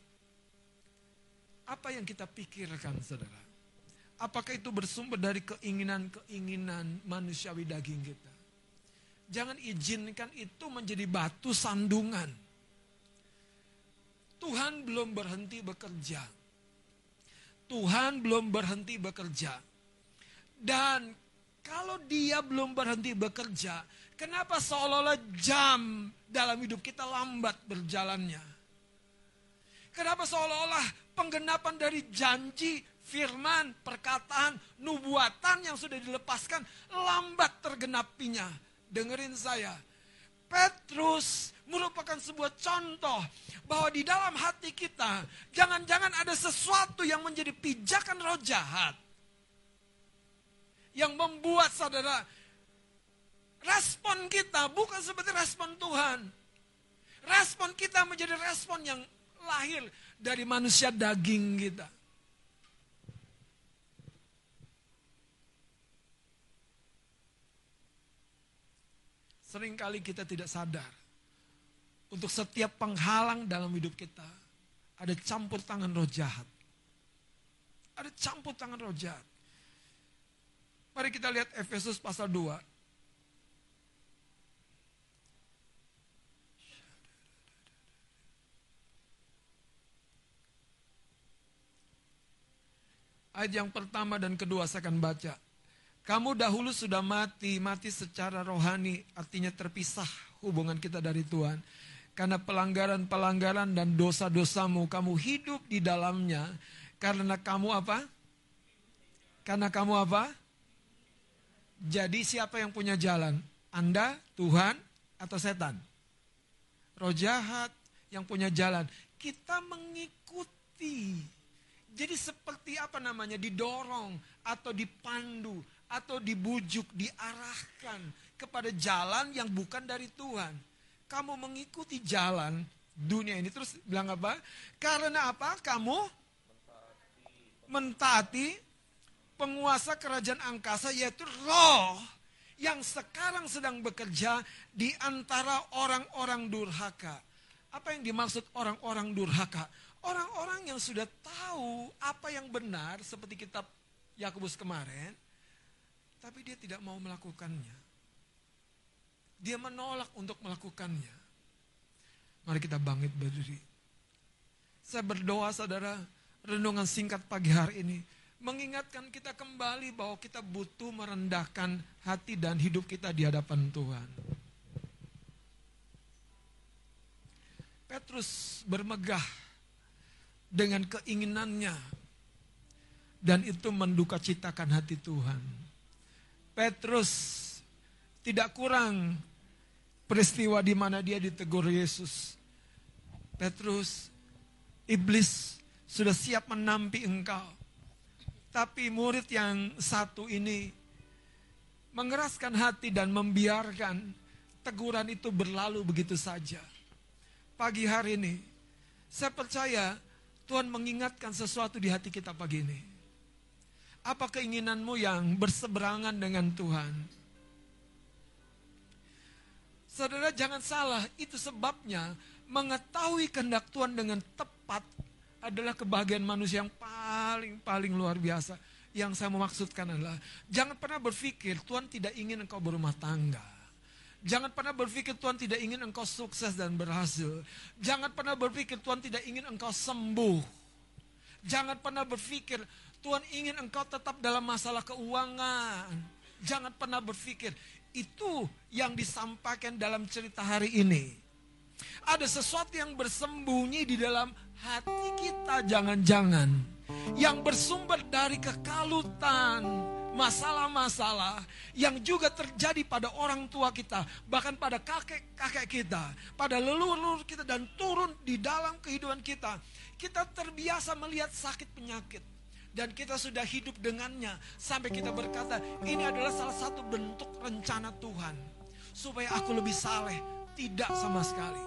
apa yang kita pikirkan saudara? Apakah itu bersumber dari keinginan-keinginan manusiawi daging kita? Jangan izinkan itu menjadi batu sandungan. Tuhan belum berhenti bekerja. Tuhan belum berhenti bekerja. Dan kalau dia belum berhenti bekerja, kenapa seolah-olah jam dalam hidup kita lambat berjalannya? Kenapa seolah-olah penggenapan dari janji, firman, perkataan, nubuatan yang sudah dilepaskan lambat tergenapinya? Dengerin saya. Petrus merupakan sebuah contoh bahwa di dalam hati kita jangan-jangan ada sesuatu yang menjadi pijakan roh jahat yang membuat saudara respon kita bukan seperti respon Tuhan. Respon kita menjadi respon yang lahir dari manusia daging kita. Seringkali kita tidak sadar. Untuk setiap penghalang dalam hidup kita, ada campur tangan roh jahat. Ada campur tangan roh jahat. Mari kita lihat Efesus pasal 2. Ayat yang pertama dan kedua saya akan baca. Kamu dahulu sudah mati, mati secara rohani, artinya terpisah hubungan kita dari Tuhan. Karena pelanggaran-pelanggaran dan dosa-dosamu, kamu hidup di dalamnya. Karena kamu apa? Karena kamu apa? Jadi siapa yang punya jalan? Anda, Tuhan, atau setan? Roh jahat yang punya jalan. Kita mengikuti. Jadi seperti apa namanya? Didorong atau dipandu atau dibujuk, diarahkan kepada jalan yang bukan dari Tuhan. Kamu mengikuti jalan dunia ini terus bilang apa? Karena apa? Kamu mentaati penguasa kerajaan angkasa yaitu roh yang sekarang sedang bekerja di antara orang-orang durhaka. Apa yang dimaksud orang-orang durhaka? Orang-orang yang sudah tahu apa yang benar seperti kitab Yakobus kemarin, tapi dia tidak mau melakukannya. Dia menolak untuk melakukannya. Mari kita bangkit berdiri. Saya berdoa saudara, renungan singkat pagi hari ini mengingatkan kita kembali bahwa kita butuh merendahkan hati dan hidup kita di hadapan Tuhan. Petrus bermegah dengan keinginannya dan itu menduka citakan hati Tuhan. Petrus tidak kurang peristiwa di mana dia ditegur Yesus. Petrus, iblis sudah siap menampi engkau. Tapi murid yang satu ini mengeraskan hati dan membiarkan teguran itu berlalu begitu saja. Pagi hari ini, saya percaya Tuhan mengingatkan sesuatu di hati kita pagi ini. Apa keinginanmu yang berseberangan dengan Tuhan? Saudara jangan salah, itu sebabnya mengetahui kehendak Tuhan dengan tepat adalah kebahagiaan manusia yang paling-paling luar biasa. Yang saya maksudkan adalah, jangan pernah berpikir Tuhan tidak ingin engkau berumah tangga. Jangan pernah berpikir Tuhan tidak ingin engkau sukses dan berhasil. Jangan pernah berpikir Tuhan tidak ingin engkau sembuh. Jangan pernah berpikir Tuhan ingin engkau tetap dalam masalah keuangan. Jangan pernah berpikir itu yang disampaikan dalam cerita hari ini. Ada sesuatu yang bersembunyi di dalam hati kita jangan-jangan. Yang bersumber dari kekalutan, masalah-masalah yang juga terjadi pada orang tua kita, bahkan pada kakek-kakek kita, pada leluhur kita dan turun di dalam kehidupan kita. Kita terbiasa melihat sakit penyakit dan kita sudah hidup dengannya sampai kita berkata, ini adalah salah satu bentuk rencana Tuhan supaya aku lebih saleh. Tidak sama sekali.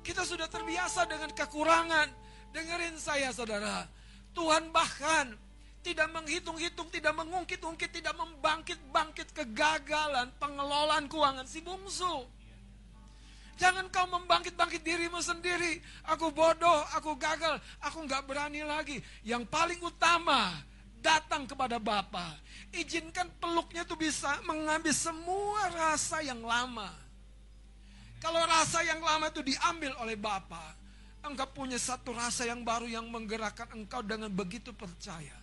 Kita sudah terbiasa dengan kekurangan. Dengerin saya saudara. Tuhan bahkan tidak menghitung-hitung, tidak mengungkit-ungkit, tidak membangkit-bangkit kegagalan pengelolaan keuangan si bungsu. Jangan kau membangkit-bangkit dirimu sendiri. Aku bodoh, aku gagal, aku nggak berani lagi. Yang paling utama, datang kepada Bapa. Izinkan peluknya itu bisa mengambil semua rasa yang lama. Kalau rasa yang lama itu diambil oleh Bapa, engkau punya satu rasa yang baru yang menggerakkan engkau dengan begitu percaya.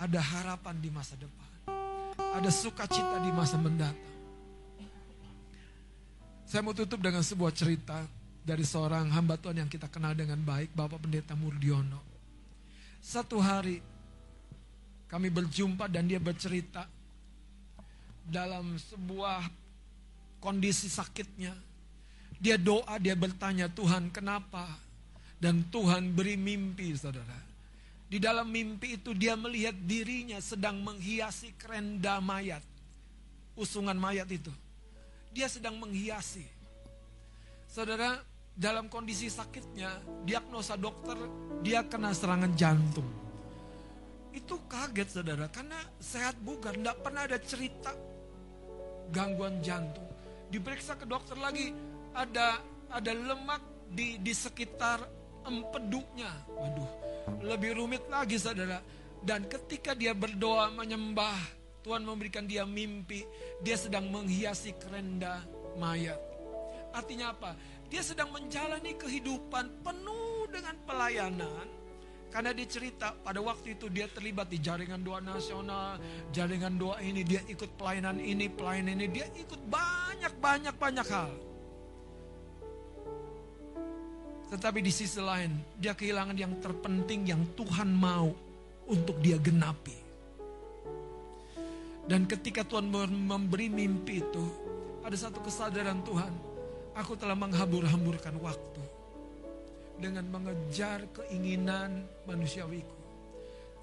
Ada harapan di masa depan. Ada sukacita di masa mendatang. Saya mau tutup dengan sebuah cerita dari seorang hamba Tuhan yang kita kenal dengan baik, Bapak Pendeta Murdiono. Satu hari kami berjumpa dan dia bercerita dalam sebuah kondisi sakitnya. Dia doa, dia bertanya, Tuhan kenapa? Dan Tuhan beri mimpi, saudara. Di dalam mimpi itu dia melihat dirinya sedang menghiasi kerenda mayat. Usungan mayat itu. Dia sedang menghiasi. Saudara, dalam kondisi sakitnya, diagnosa dokter, dia kena serangan jantung. Itu kaget saudara, karena sehat bugar, tidak pernah ada cerita gangguan jantung. Diperiksa ke dokter lagi, ada ada lemak di di sekitar empedunya. Waduh, lebih rumit lagi saudara. Dan ketika dia berdoa menyembah, Tuhan memberikan dia mimpi, dia sedang menghiasi kerenda mayat. Artinya apa? Dia sedang menjalani kehidupan penuh dengan pelayanan. Karena dia cerita pada waktu itu dia terlibat di jaringan doa nasional, jaringan doa ini, dia ikut pelayanan ini, pelayanan ini, dia ikut banyak, banyak, banyak hal. Tetapi di sisi lain, dia kehilangan yang terpenting yang Tuhan mau untuk dia genapi. Dan ketika Tuhan memberi mimpi itu, ada satu kesadaran Tuhan, aku telah menghambur-hamburkan waktu dengan mengejar keinginan manusiawiku.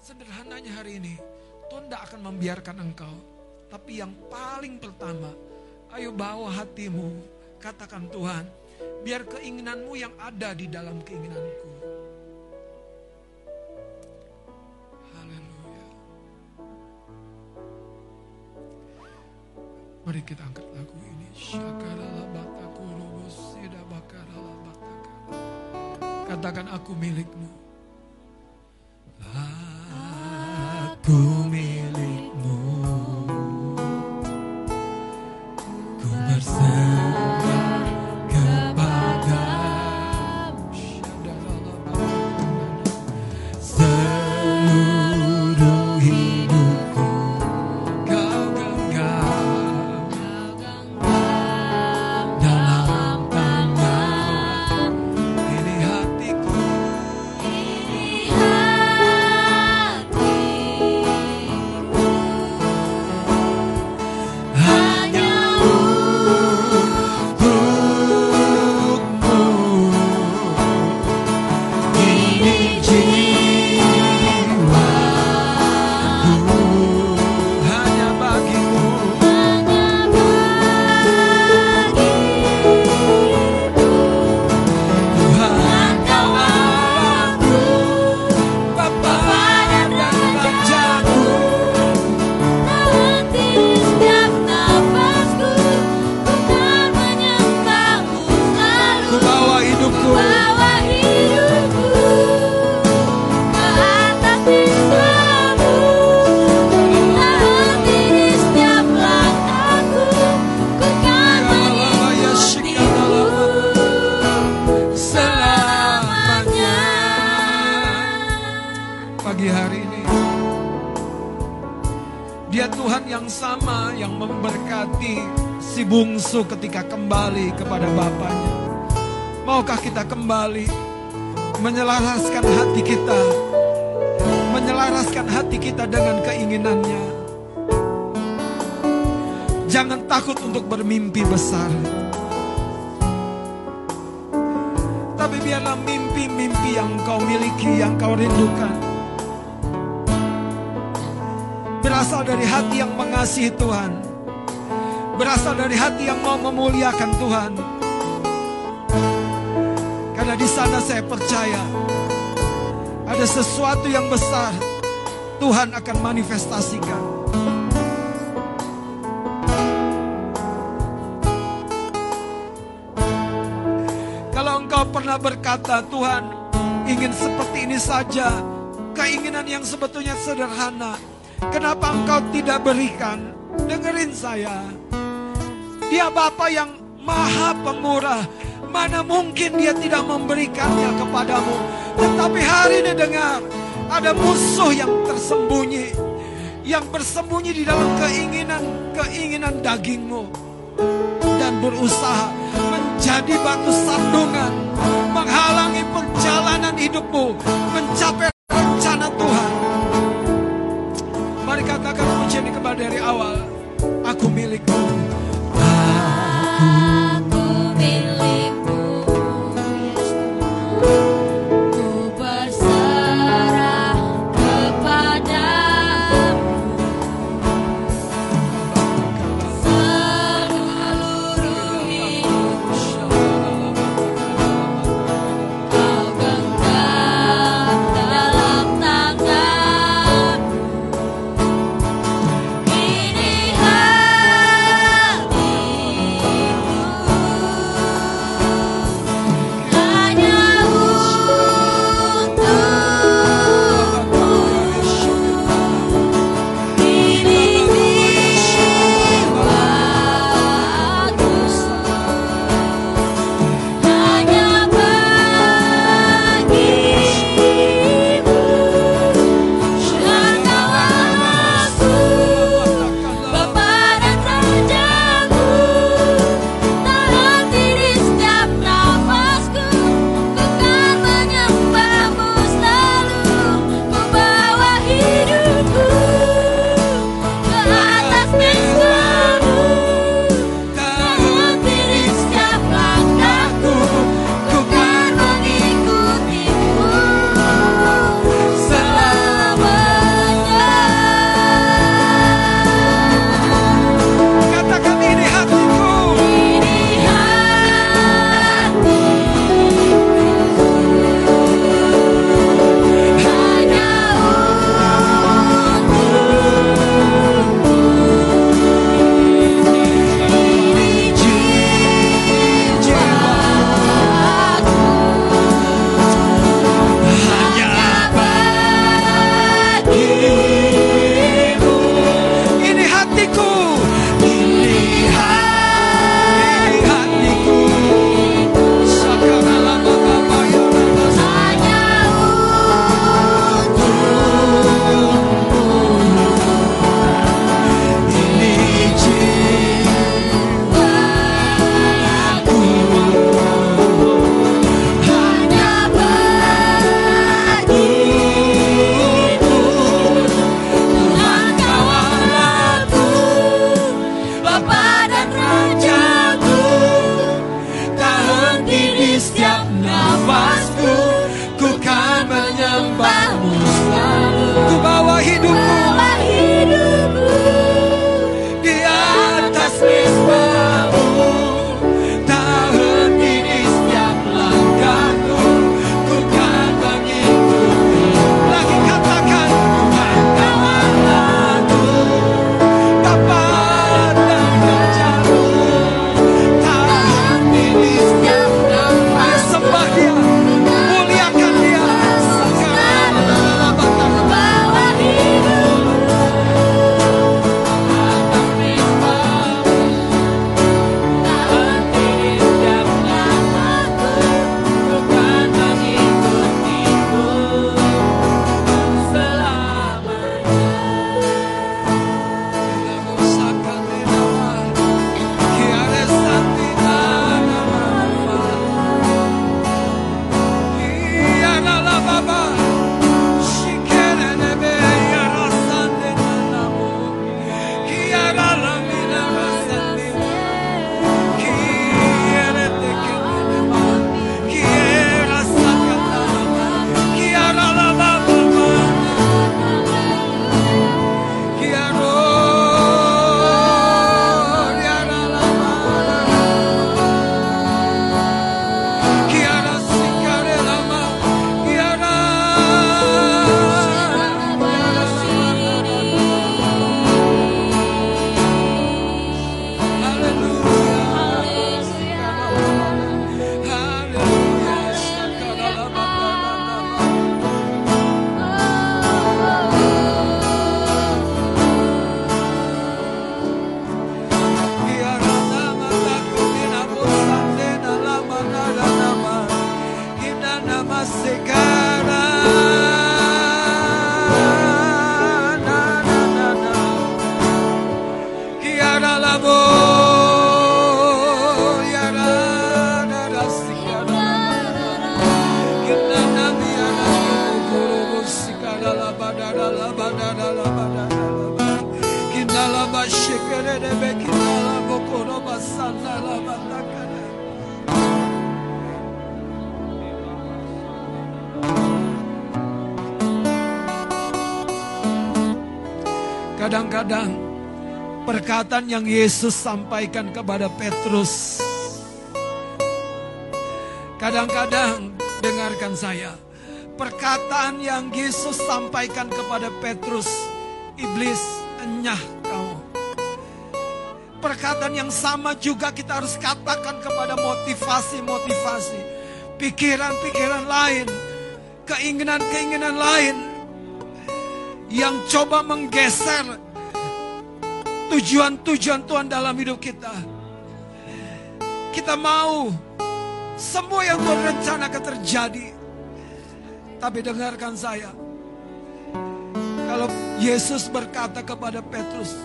Sederhananya hari ini, Tuhan tidak akan membiarkan engkau. Tapi yang paling pertama, ayo bawa hatimu, katakan Tuhan, biar keinginanmu yang ada di dalam keinginanku. Mari kita angkat lagu ini. Katakan aku milikmu. Aku milikmu. Ku berserah besar. Tapi biarlah mimpi-mimpi yang kau miliki, yang kau rindukan Berasal dari hati yang mengasihi Tuhan Berasal dari hati yang mau memuliakan Tuhan. Karena di sana saya percaya Ada sesuatu yang besar Tuhan akan manifestasikan berkata, Tuhan ingin seperti ini saja, keinginan yang sebetulnya sederhana, kenapa engkau tidak berikan? Dengerin saya. Dia Bapa yang maha pemurah, mana mungkin dia tidak memberikannya kepadamu. Tetapi hari ini dengar, ada musuh yang tersembunyi, yang bersembunyi di dalam keinginan-keinginan dagingmu dan berusaha menjadi batu sandungan, menghalangi perjalanan hidupmu mencapai rencana Tuhan. Mari katakan pujian ini kembali dari awal. Aku milikmu perkataan yang Yesus sampaikan kepada Petrus. Kadang-kadang dengarkan saya. Perkataan yang Yesus sampaikan kepada Petrus, iblis enyah kau. Perkataan yang sama juga kita harus katakan kepada motivasi-motivasi, pikiran-pikiran lain, keinginan-keinginan lain yang coba menggeser tujuan-tujuan Tuhan dalam hidup kita. Kita mau semua yang Tuhan rencanakan terjadi. Tapi dengarkan saya. Kalau Yesus berkata kepada Petrus,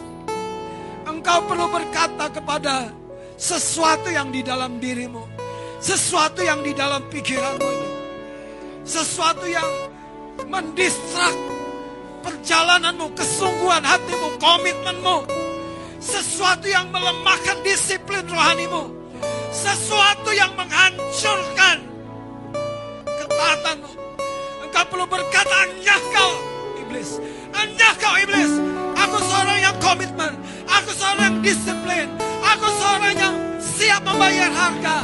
engkau perlu berkata kepada sesuatu yang di dalam dirimu, sesuatu yang di dalam pikiranmu itu, sesuatu yang mendistrak perjalananmu, kesungguhan hatimu, komitmenmu, sesuatu yang melemahkan disiplin rohanimu, sesuatu yang menghancurkan ketaatanmu. Engkau perlu berkata, anyah kau iblis, anyah kau iblis. Aku seorang yang komitmen, aku seorang yang disiplin, aku seorang yang siap membayar harga.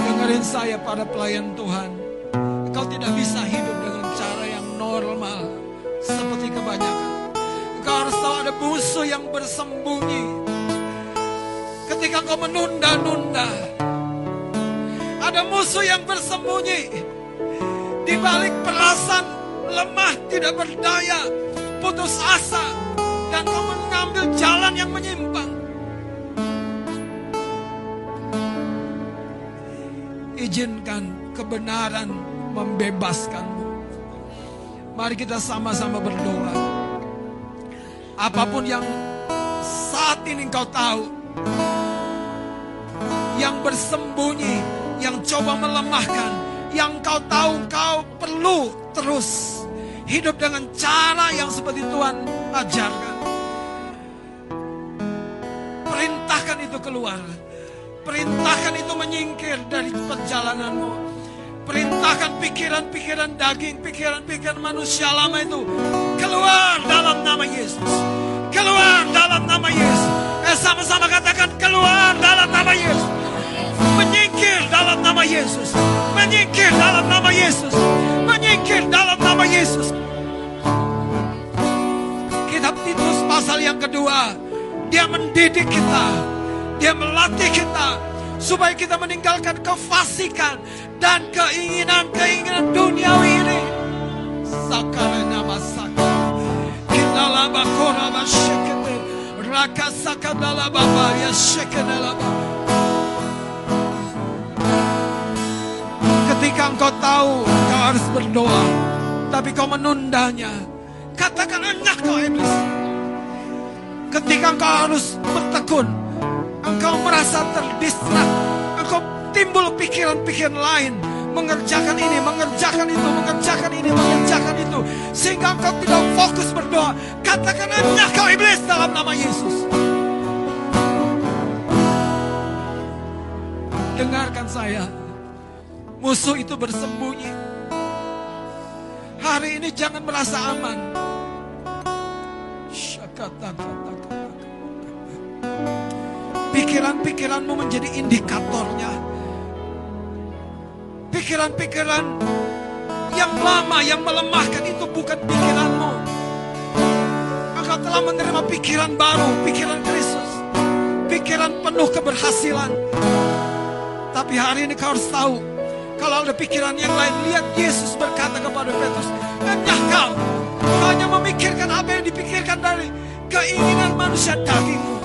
Dengerin saya pada pelayan Tuhan. Engkau tidak bisa hidup normal seperti kebanyakan. Engkau harus tahu ada musuh yang bersembunyi. Ketika kau menunda-nunda, ada musuh yang bersembunyi di balik perasaan lemah, tidak berdaya, putus asa, dan kau mengambil jalan yang menyimpang. Izinkan kebenaran membebaskanmu. Mari kita sama-sama berdoa. Apa pun yang saat ini engkau tahu, yang bersembunyi, yang coba melemahkan, yang kau tahu kau perlu terus hidup dengan cara yang seperti Tuhan ajarkan. Perintahkan itu keluar. Perintahkan itu menyingkir dari perjalananmu. Perintahkan pikiran-pikiran daging, pikiran-pikiran manusia lama itu keluar dalam nama Yesus. Keluar dalam nama Yesus. Eh sama-sama katakan keluar dalam nama Yesus. Menyingkir dalam nama Yesus. Menyingkir dalam nama Yesus. Menyingkir dalam nama Yesus. Kitab Titus pasal yang kedua, dia mendidik kita, dia melatih kita supaya kita meninggalkan kefasikan dan keinginan-keinginan duniawi ini. Sakara nama saka. Kita laba kora ba. Raka saka dala baba ya shekete laba. Ketika engkau tahu kau harus berdoa, tapi kau menundanya, katakan enak kau iblis. Ketika engkau harus bertekun, engkau merasa terdistrak, engkau timbul pikiran-pikiran lain, mengerjakan ini, mengerjakan itu, mengerjakan ini, mengerjakan itu, sehingga engkau tidak fokus berdoa. Katakan kau iblis dalam nama Yesus. Dengarkan saya, musuh itu bersembunyi. Hari ini jangan merasa aman. Syakata-kata-kata. Pikiran-pikiranmu menjadi indikatornya. Pikiran-pikiran yang lama, yang melemahkan itu bukan pikiranmu. Engkau telah menerima pikiran baru, pikiran Kristus. Pikiran penuh keberhasilan. Tapi hari ini kau harus tahu, kalau ada pikiran yang lain, lihat Yesus berkata kepada Petrus, Enyah kau, kau hanya memikirkan apa yang dipikirkan dari keinginan manusia dagingmu.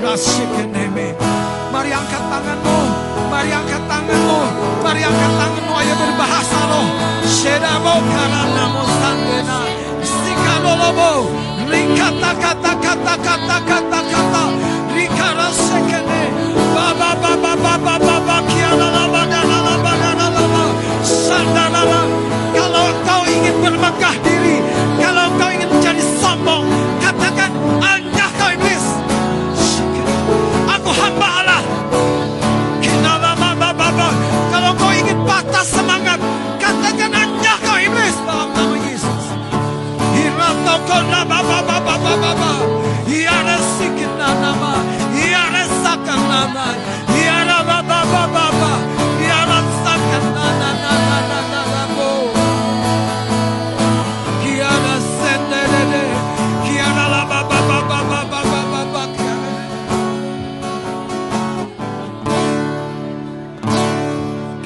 Mari angkat tanganmu, mari angkat tanganmu, mari angkat tanganmu, ayo berbahasa loh. Shedabo karana mosandena, sikalolobo, rikata kata kata kata kata kata, rikara sekene, baba baba baba baba kiana laba dana laba dana laba, sandana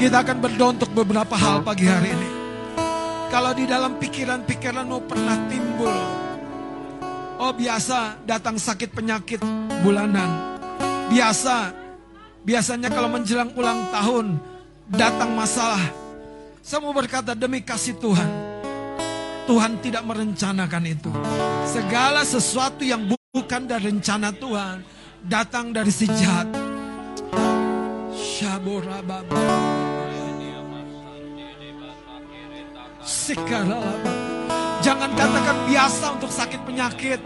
Kita akan berdoa untuk beberapa hal pagi hari ini. Kalau di dalam pikiran-pikiranmu pernah timbul, oh biasa datang sakit penyakit bulanan. Biasa, biasanya kalau menjelang ulang tahun datang masalah. Mau berkata demi kasih Tuhan, Tuhan tidak merencanakan itu. Segala sesuatu yang bukan dari rencana Tuhan datang dari si jahat. Jangan katakan biasa untuk sakit penyakit.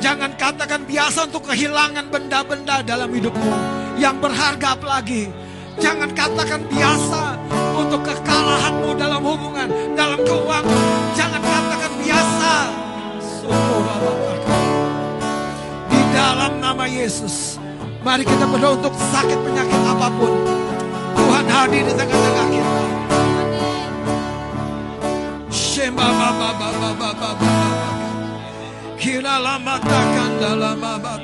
Jangan katakan biasa untuk kehilangan benda-benda dalam hidupmu yang berharga apalagi. Jangan katakan biasa untuk kekalahanmu dalam hubungan, dalam keuangan. Jangan katakan biasa. Di dalam nama Yesus, mari kita berdoa untuk sakit penyakit apa pun. Tuhan hadir di tengah-tengah kita. Shema baba baba baba baba. Kira lama takkan dalam baba.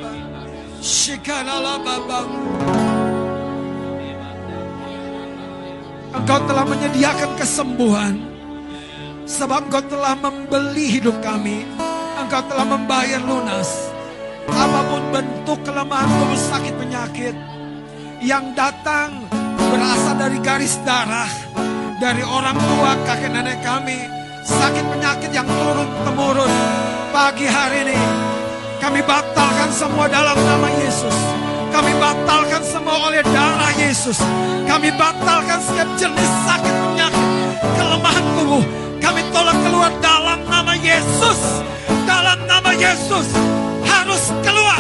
Shikara baba. Engkau telah menyediakan kesembuhan. Sebab engkau telah membeli hidup kami. Engkau telah membayar lunas. Apa pun bentuk kelemahan tubuh sakit penyakit. Yang datang berasal dari garis darah. Dari orang tua kakek nenek kami. Sakit penyakit yang turun temurun. Pagi hari ini kami batalkan semua dalam nama Yesus. Kami batalkan semua oleh darah Yesus. Kami batalkan setiap jenis sakit penyakit, kelemahan tubuh. Kami tolak keluar dalam nama Yesus. Dalam nama Yesus harus keluar.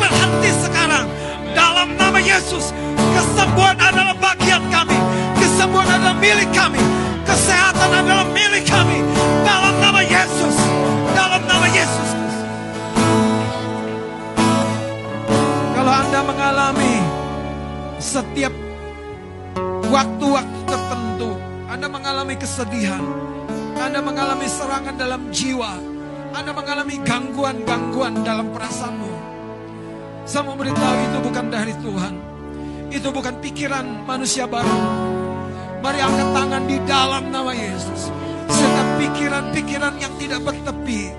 Berhenti sekarang. Dalam nama Yesus. Kesembuhan adalah bagian kami. Kesembuhan adalah milik kami. Kesehatan adalah milik kami. Dalam nama Yesus. Dalam nama Yesus. Kalau Anda mengalami setiap waktu-waktu tertentu, Anda mengalami kesedihan, Anda mengalami serangan dalam jiwa, Anda mengalami gangguan-gangguan dalam perasaanmu. Saya mau beritahu itu bukan dari Tuhan. Itu bukan pikiran manusia baru. Mari angkat tangan di dalam nama Yesus. Setiap pikiran-pikiran yang tidak bertepi.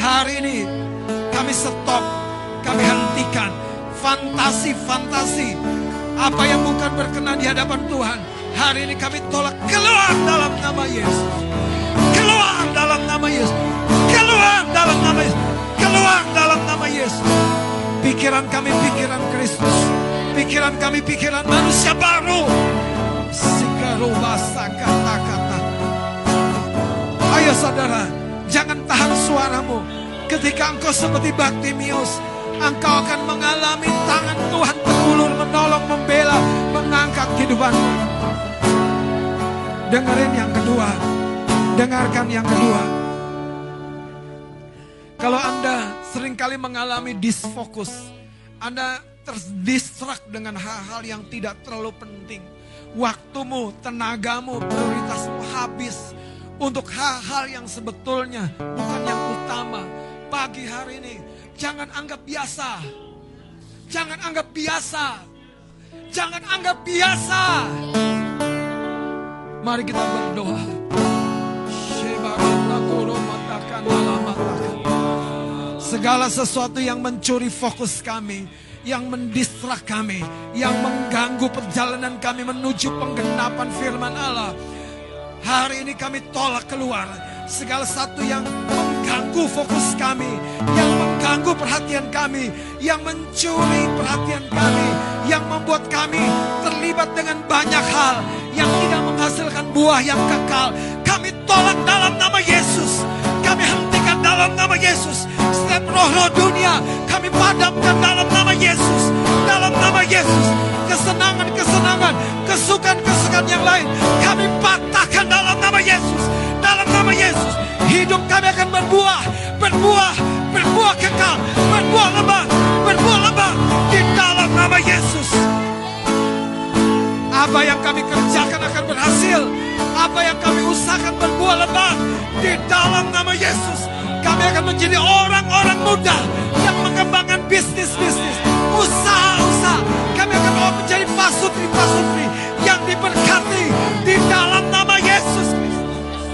Hari ini kami stop, kami hentikan fantasi-fantasi apa yang bukan berkenan di hadapan Tuhan. Hari ini kami tolak keluar dalam nama Yesus. Keluar dalam nama Yesus. Keluar dalam nama Yesus. Keluar dalam nama Yesus. Pikiran kami pikiran Kristus. Pikiran kami pikiran manusia baru. Sikarubasa kata-kata. Ayo saudara, jangan tahan suaramu. Ketika engkau seperti Bartimius, engkau akan mengalami tangan Tuhan terulur menolong, membela, mengangkat kehidupanmu. Dengerin yang kedua, dengarkan yang kedua. Kalau Anda sering kali mengalami disfokus, Anda terdistract dengan hal-hal yang tidak terlalu penting. Waktumu, tenagamu, prioritasmu habis untuk hal-hal yang sebetulnya bukan yang utama. Pagi hari ini, jangan anggap biasa. Jangan anggap biasa. Jangan anggap biasa. Mari kita berdoa. Segala sesuatu yang mencuri fokus kami, yang mendistrak kami, yang mengganggu perjalanan kami menuju penggenapan firman Allah. Hari ini kami tolak keluar segala satu yang mengganggu fokus kami, yang mengganggu perhatian kami, yang mencuri perhatian kami, yang membuat kami terlibat dengan banyak hal yang tidak menghasilkan buah yang kekal. Kami tolak dalam nama Yesus. Dalam nama Yesus. Setiap roh-roh dunia kami padamkan dalam nama Yesus. Dalam nama Yesus. Kesenangan-kesenangan, kesukaan-kesukaan yang lain kami patahkan dalam nama Yesus. Dalam nama Yesus. Hidup kami akan berbuah, berbuah, berbuah kekal, berbuah lebat, berbuah lebat di dalam nama Yesus. Apa yang kami kerjakan akan berhasil. Apa yang kami usahakan berbuah lebat di dalam nama Yesus. Kami akan menjadi orang-orang muda yang mengembangkan bisnis-bisnis, usaha-usaha. Kami akan menjadi pasutri-pasutri yang diberkati di dalam nama Yesus Kristus.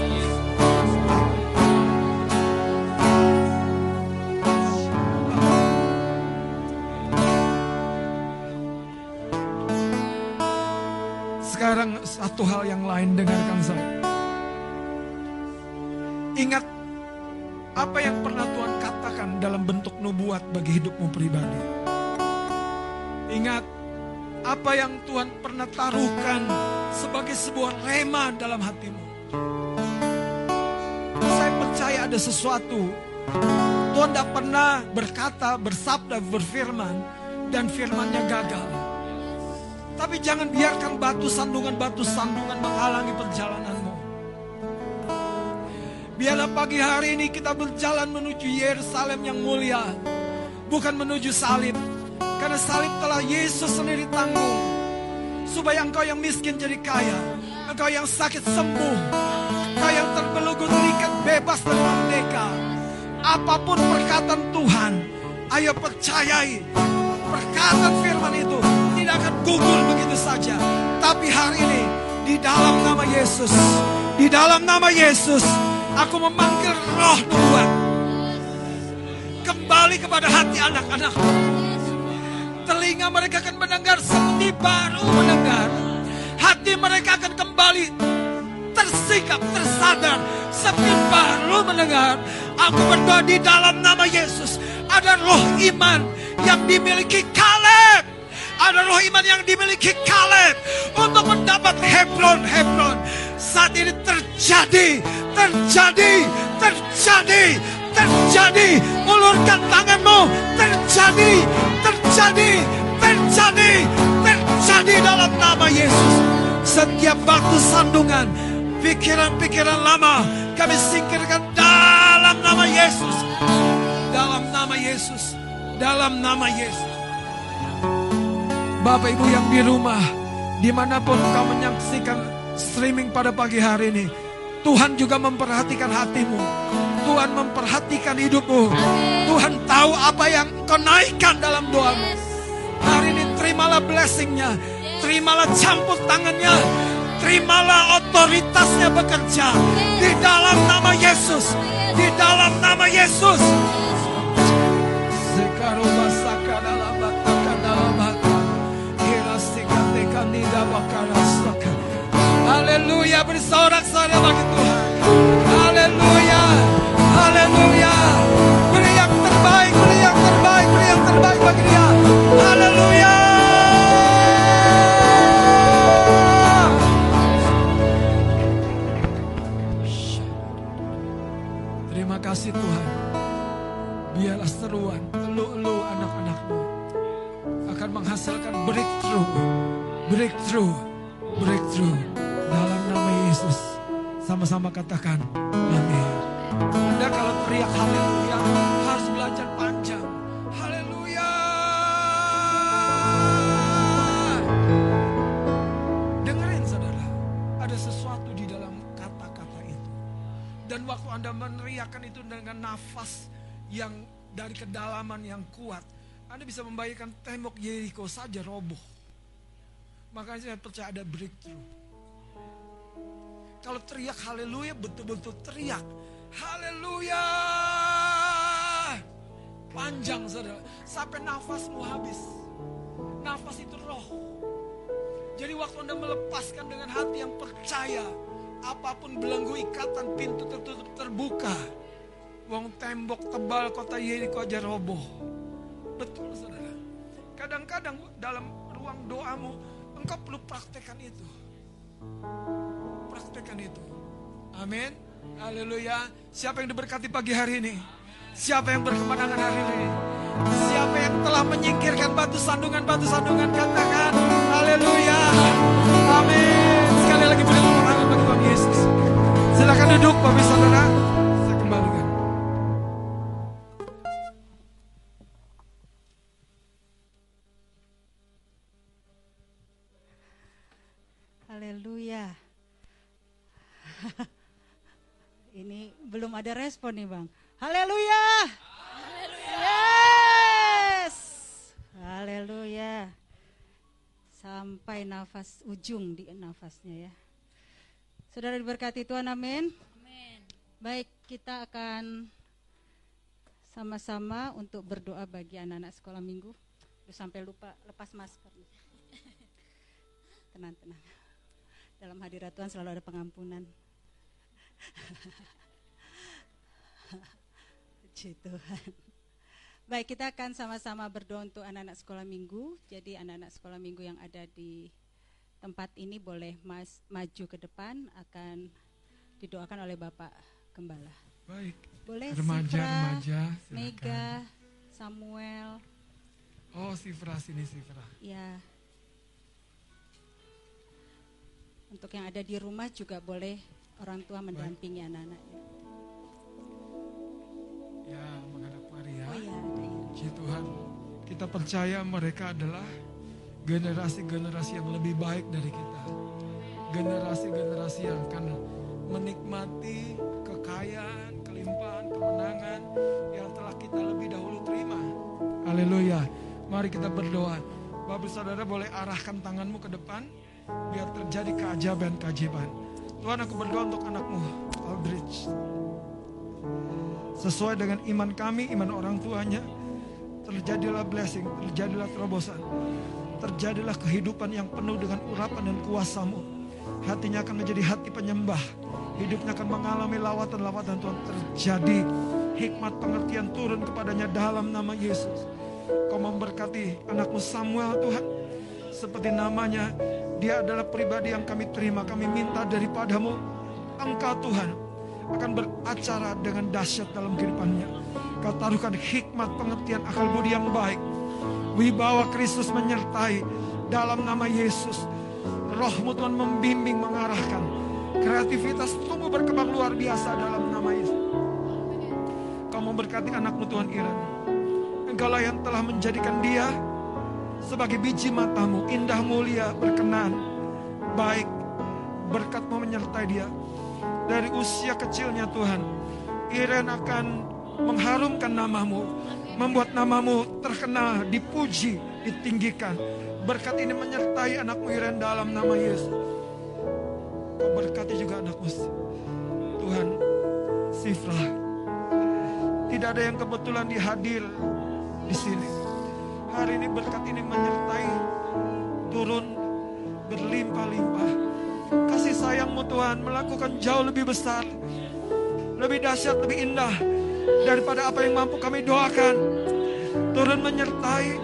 Sekarang satu hal yang lain dengarkan saya. Ingat apa yang pernah Tuhan katakan dalam bentuk nubuat bagi hidupmu pribadi. Ingat apa yang Tuhan pernah taruhkan sebagai sebuah rema dalam hatimu. Saya percaya ada sesuatu. Tuhan tidak pernah berkata, bersabda, berfirman, dan firmannya gagal. Tapi jangan biarkan batu sandungan-batu sandungan menghalangi perjalananmu. Biarlah pagi hari ini kita berjalan menuju Yerusalem yang mulia. Bukan menuju salib. Karena salib telah Yesus sendiri tanggung. Supaya engkau yang miskin jadi kaya. Engkau yang sakit sembuh. Engkau yang terbelenggu terikat bebas dan merdeka. Apa pun perkataan Tuhan. Ayo percayai. Perkataan firman itu tidak akan gugur begitu saja. Tapi hari ini di dalam nama Yesus. Di dalam nama Yesus. Aku memanggil roh nubuat. Kembali kepada hati anak-anak. Telinga mereka akan mendengar seperti baru mendengar. Hati mereka akan kembali tersikap, tersadar. Seperti baru mendengar. Aku berdoa di dalam nama Yesus. Ada roh iman yang dimiliki Kaleb. Ada roh iman yang dimiliki Kaleb. Untuk mendapat Hebron, Hebron. Saat ini terjadi, terjadi, terjadi, terjadi. Ulurkan tanganmu. Terjadi, terjadi, terjadi, terjadi dalam nama Yesus. Setiap batu sandungan, pikiran-pikiran lama kami singkirkan dalam nama Yesus. Dalam nama Yesus. Dalam nama Yesus. Bapak Ibu yang di rumah, di mana pun kau menyaksikan streaming pada pagi hari ini, Tuhan juga memperhatikan hatimu. Tuhan memperhatikan hidupmu. Tuhan tahu apa yang kau naikkan dalam doamu. Hari ini terimalah blessingnya. Terimalah campur tangannya. Terimalah otoritasnya bekerja. Di dalam nama Yesus. Di dalam nama Yesus. Sekarang dalam batakan dalam bata. Hirasikatekan tidak bakarasakan. Haleluya bersorak-sorai bagi Tuhan. Haleluya. Haleluya. Beri yang terbaik, beri yang terbaik, beri yang terbaik bagi dia. Haleluya. Terima kasih Tuhan. Biarlah seruan elu-elu anak-anakmu akan menghasilkan breakthrough, breakthrough, breakthrough dalam nama Yesus. Sama-sama katakan, amin. Anda kalau teriak haleluya harus belajar panjang. Haleluya. Dengerin saudara, ada sesuatu di dalam kata-kata itu. Dan waktu Anda meneriakkan itu dengan nafas yang dari kedalaman yang kuat, Anda bisa membayangkan tembok Yeriko saja roboh. Makanya saya percaya ada breakthrough. Kalau teriak haleluya betul-betul teriak. Haleluya. Panjang saudara. Sampai nafasmu habis. Nafas itu roh. Jadi waktu Anda melepaskan dengan hati yang percaya. Apa pun belenggu ikatan pintu tertutup terbuka. Wong tembok tebal kota Yeriko aja roboh. Betul saudara. Kadang-kadang dalam ruang doamu engkau perlu praktekkan itu. Praktekkan itu. Amin. Haleluya. Siapa yang diberkati pagi hari ini? Siapa yang berkemenangan hari ini? Siapa yang telah menyingkirkan batu sandungan-batu sandungan katakan haleluya. Amin. Sekali lagi beri tepuk tangan bagi Tuhan Yesus. Silakan duduk Bapak Saudara. Ada respon nih Bang. Haleluya. Yes. Haleluya. sampai nafas ujung di nafasnya ya. Saudara diberkati Tuhan, amin. Amin. Baik, kita akan sama-sama untuk berdoa bagi anak-anak sekolah minggu. Duh, sampai lupa lepas masker. Tenang, tenang. Dalam hadirat Tuhan selalu ada pengampunan. Puji Tuhan. Baik, kita akan sama-sama berdoa untuk anak-anak sekolah minggu. Jadi anak-anak sekolah minggu yang ada di tempat ini boleh mas, maju ke depan akan didoakan oleh Bapak Gembala. Baik. Boleh Remaja, Sifra, remaja, silakan. Mega, Samuel, Oh, Sifra sini Sifra. ya. Untuk yang ada di rumah juga boleh orang tua mendampingi anak-anaknya. Puji Tuhan, kita percaya mereka adalah generasi-generasi yang lebih baik dari kita. Generasi-generasi yang akan menikmati kekayaan, kelimpahan, kemenangan yang telah kita lebih dahulu terima. Haleluya. Mari kita berdoa. Bapak saudara boleh arahkan tanganmu ke depan biar terjadi keajaiban-keajaiban. Tuhan aku berdoa untuk anakmu, Aldrich. Sesuai dengan iman kami, iman orang tuanya, terjadilah blessing, terjadilah terobosan. Terjadilah kehidupan yang penuh dengan urapan dan kuasamu. Hatinya akan menjadi hati penyembah. Hidupnya akan mengalami lawatan-lawatan Tuhan. Terjadi hikmat pengertian turun kepadanya dalam nama Yesus. Kau memberkati anakmu Samuel Tuhan. Seperti namanya, dia adalah pribadi yang kami terima. Kami minta daripadamu, Engkau Tuhan akan beracara dengan dahsyat dalam kehidupannya. Kau taruhkan hikmat pengertian akal budi yang baik. Wibawa Kristus menyertai dalam nama Yesus. Rohmu Tuhan membimbing, mengarahkan. Kreativitas tumbuh berkembang luar biasa dalam nama Yesus. Kau memberkati anakmu Tuhan Iren. Engkaulah yang telah menjadikan dia sebagai biji matamu, indah mulia, berkenan, baik. Berkatmu menyertai dia. Dari usia kecilnya Tuhan, Iren akan mengharumkan namamu, membuat namamu terkenal, dipuji, ditinggikan. Berkat ini menyertai anakmu Iren dalam nama Yesus. Kau berkati juga anakmu Tuhan, Sifra. Tidak ada yang kebetulan dihadir di sini. Hari ini berkat ini menyertai turun berlimpah-limpah. Kasih sayangmu Tuhan melakukan jauh lebih besar, lebih dahsyat, lebih indah daripada apa yang mampu kami doakan. Turun menyertai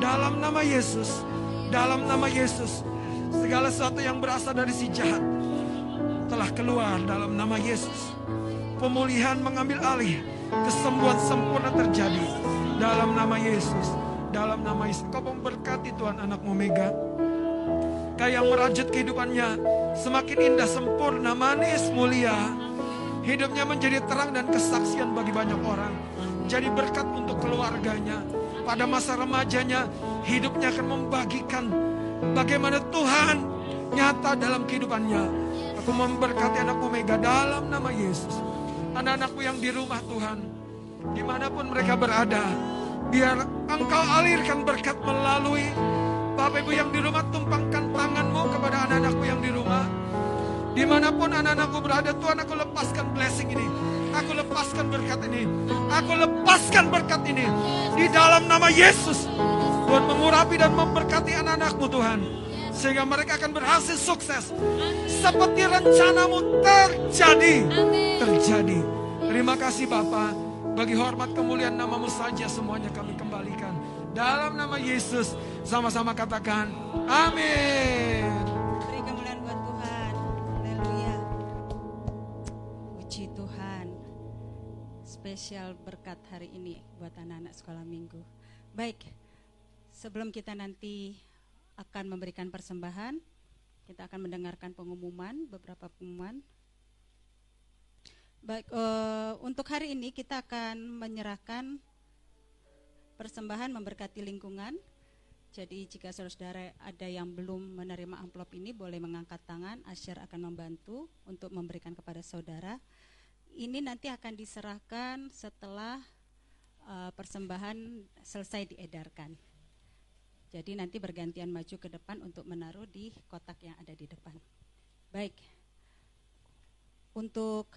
dalam nama Yesus, dalam nama Yesus. Segala sesuatu yang berasal dari si jahat telah keluar dalam nama Yesus. Pemulihan mengambil alih, kesembuhan sempurna terjadi dalam nama Yesus. Dalam nama Yesus, kau memberkati Tuhan anakmu Mega. Kayak yang merajut kehidupannya semakin indah, sempurna, manis, mulia. Hidupnya menjadi terang dan kesaksian bagi banyak orang. Jadi berkat untuk keluarganya. Pada masa remajanya, hidupnya akan membagikan bagaimana Tuhan nyata dalam kehidupannya. Aku memberkati anakmu Mega dalam nama Yesus. Anak-anakku yang di rumah Tuhan, di mana pun mereka berada, biar engkau alirkan berkat melalui Bapak Ibu yang di rumah tumpangkan tanganmu kepada anak-anakku yang di rumah. Di mana pun anak-anakku berada, Tuhan aku lepaskan blessing ini. Aku lepaskan berkat ini. Aku lepaskan berkat ini. Di dalam nama Yesus. Tuhan mengurapi dan memberkati anak-anakmu Tuhan. Sehingga mereka akan berhasil sukses. Seperti rencanamu terjadi. Terjadi. Terima kasih Bapak. Bagi hormat kemuliaan namamu saja semuanya kami kembalikan. Dalam nama Yesus sama-sama katakan amin. Spesial berkat hari ini buat anak-anak sekolah minggu. Baik, sebelum kita nanti akan memberikan persembahan, kita akan mendengarkan pengumuman, beberapa pengumuman. Baik, eh, untuk hari ini kita akan menyerahkan persembahan memberkati lingkungan. Jadi jika saudara ada yang belum menerima amplop ini boleh mengangkat tangan, Asyar akan membantu untuk memberikan kepada saudara. Ini nanti akan diserahkan setelah eh, persembahan selesai diedarkan. Jadi nanti bergantian maju ke depan untuk menaruh di kotak yang ada di depan. Baik. Untuk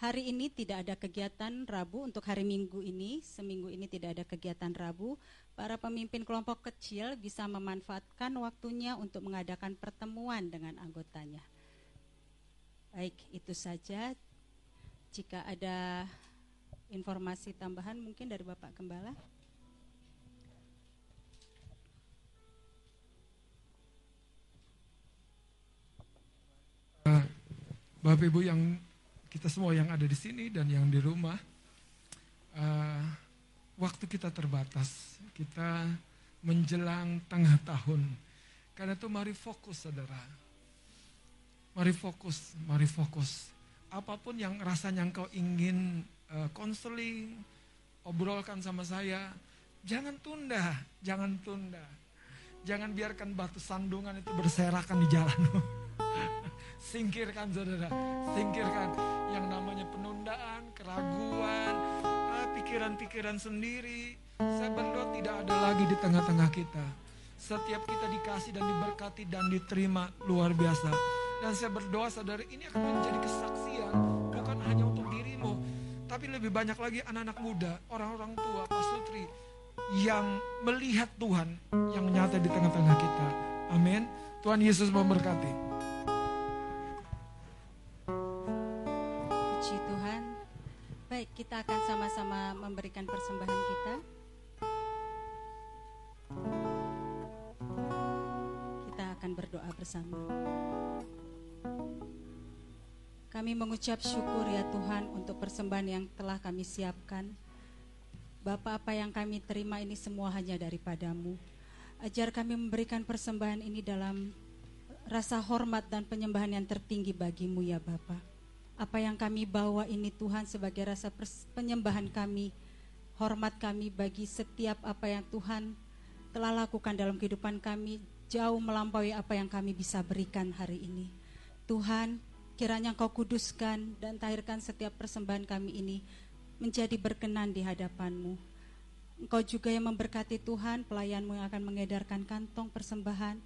hari ini tidak ada kegiatan Rabu, untuk hari Minggu ini, seminggu ini tidak ada kegiatan Rabu. Para pemimpin kelompok kecil bisa memanfaatkan waktunya untuk mengadakan pertemuan dengan anggotanya. Baik, itu saja. Jika ada informasi tambahan mungkin dari Bapak Gembala. Eh, Bapak Ibu yang kita semua yang ada di sini dan yang di rumah, eh, waktu kita terbatas, kita menjelang tengah tahun. Karena itu mari fokus saudara. Mari fokus, mari fokus. Apa pun yang rasanya engkau ingin konseling, obrolkan sama saya, jangan tunda, jangan tunda. Jangan biarkan batu sandungan itu berserakan di jalanmu. singkirkan saudara, singkirkan yang namanya penundaan, keraguan, ah, pikiran-pikiran sendiri. Saya berdoa tidak ada lagi di tengah-tengah kita. Setiap kita dikasih dan diberkati dan diterima luar biasa. Dan saya berdoa saudara ini akan menjadi kesaksian bukan hanya untuk dirimu. Tapi lebih banyak lagi anak-anak muda, orang-orang tua, pasutri yang melihat Tuhan yang nyata di tengah-tengah kita. Amin. Tuhan Yesus memberkati. Puji Tuhan. Baik, kita akan sama-sama memberikan persembahan kita. Kita akan berdoa bersama. Kami mengucap syukur ya Tuhan untuk persembahan yang telah kami siapkan. Bapak apa yang kami terima ini semua hanya daripadamu. Ajar kami memberikan persembahan ini dalam rasa hormat dan penyembahan yang tertinggi bagimu ya Bapak. Apa yang kami bawa ini Tuhan sebagai rasa penyembahan kami, hormat kami bagi setiap apa yang Tuhan telah lakukan dalam kehidupan kami, jauh melampaui apa yang kami bisa berikan hari ini. Tuhan, kiranya Engkau kuduskan dan tahirkan setiap persembahan kami ini menjadi berkenan di hadapan-Mu. Engkau juga yang memberkati Tuhan, pelayanmu yang akan mengedarkan kantong persembahan,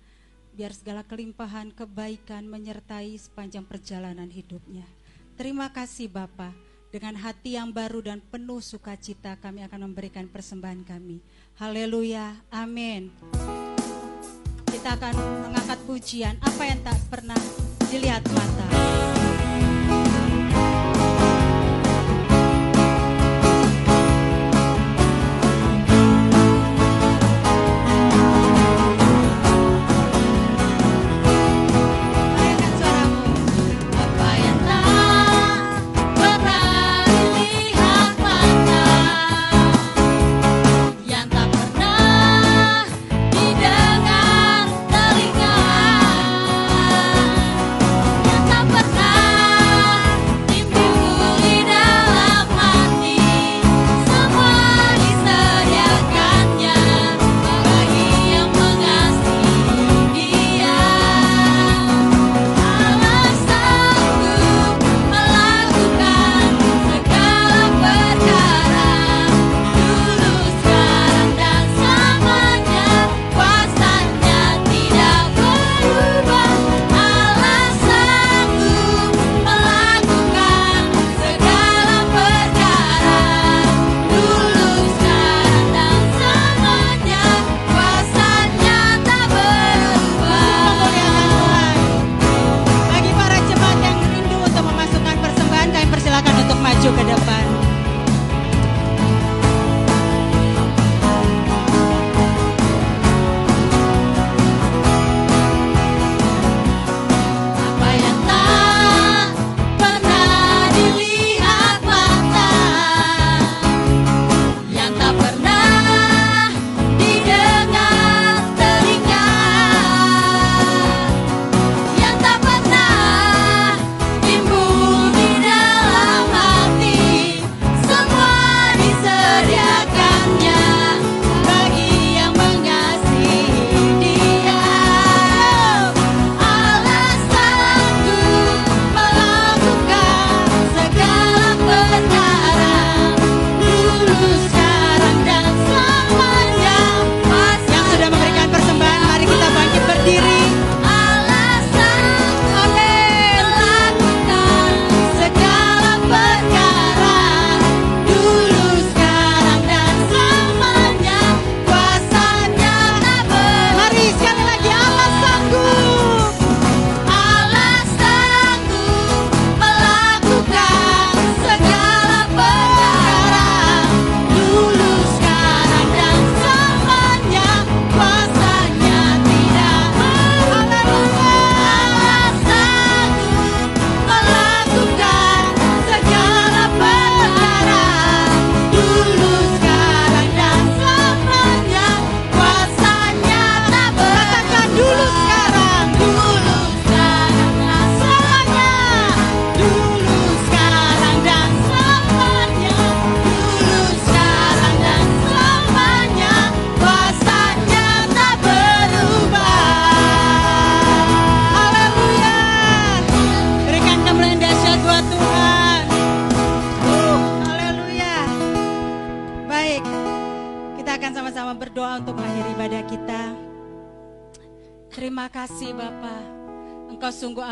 biar segala kelimpahan, kebaikan menyertai sepanjang perjalanan hidupnya. Terima kasih Bapa. Dengan hati yang baru dan penuh sukacita kami akan memberikan persembahan kami. Haleluya. Amin. Kita akan mengangkat pujian apa yang tak pernah dilihat mata.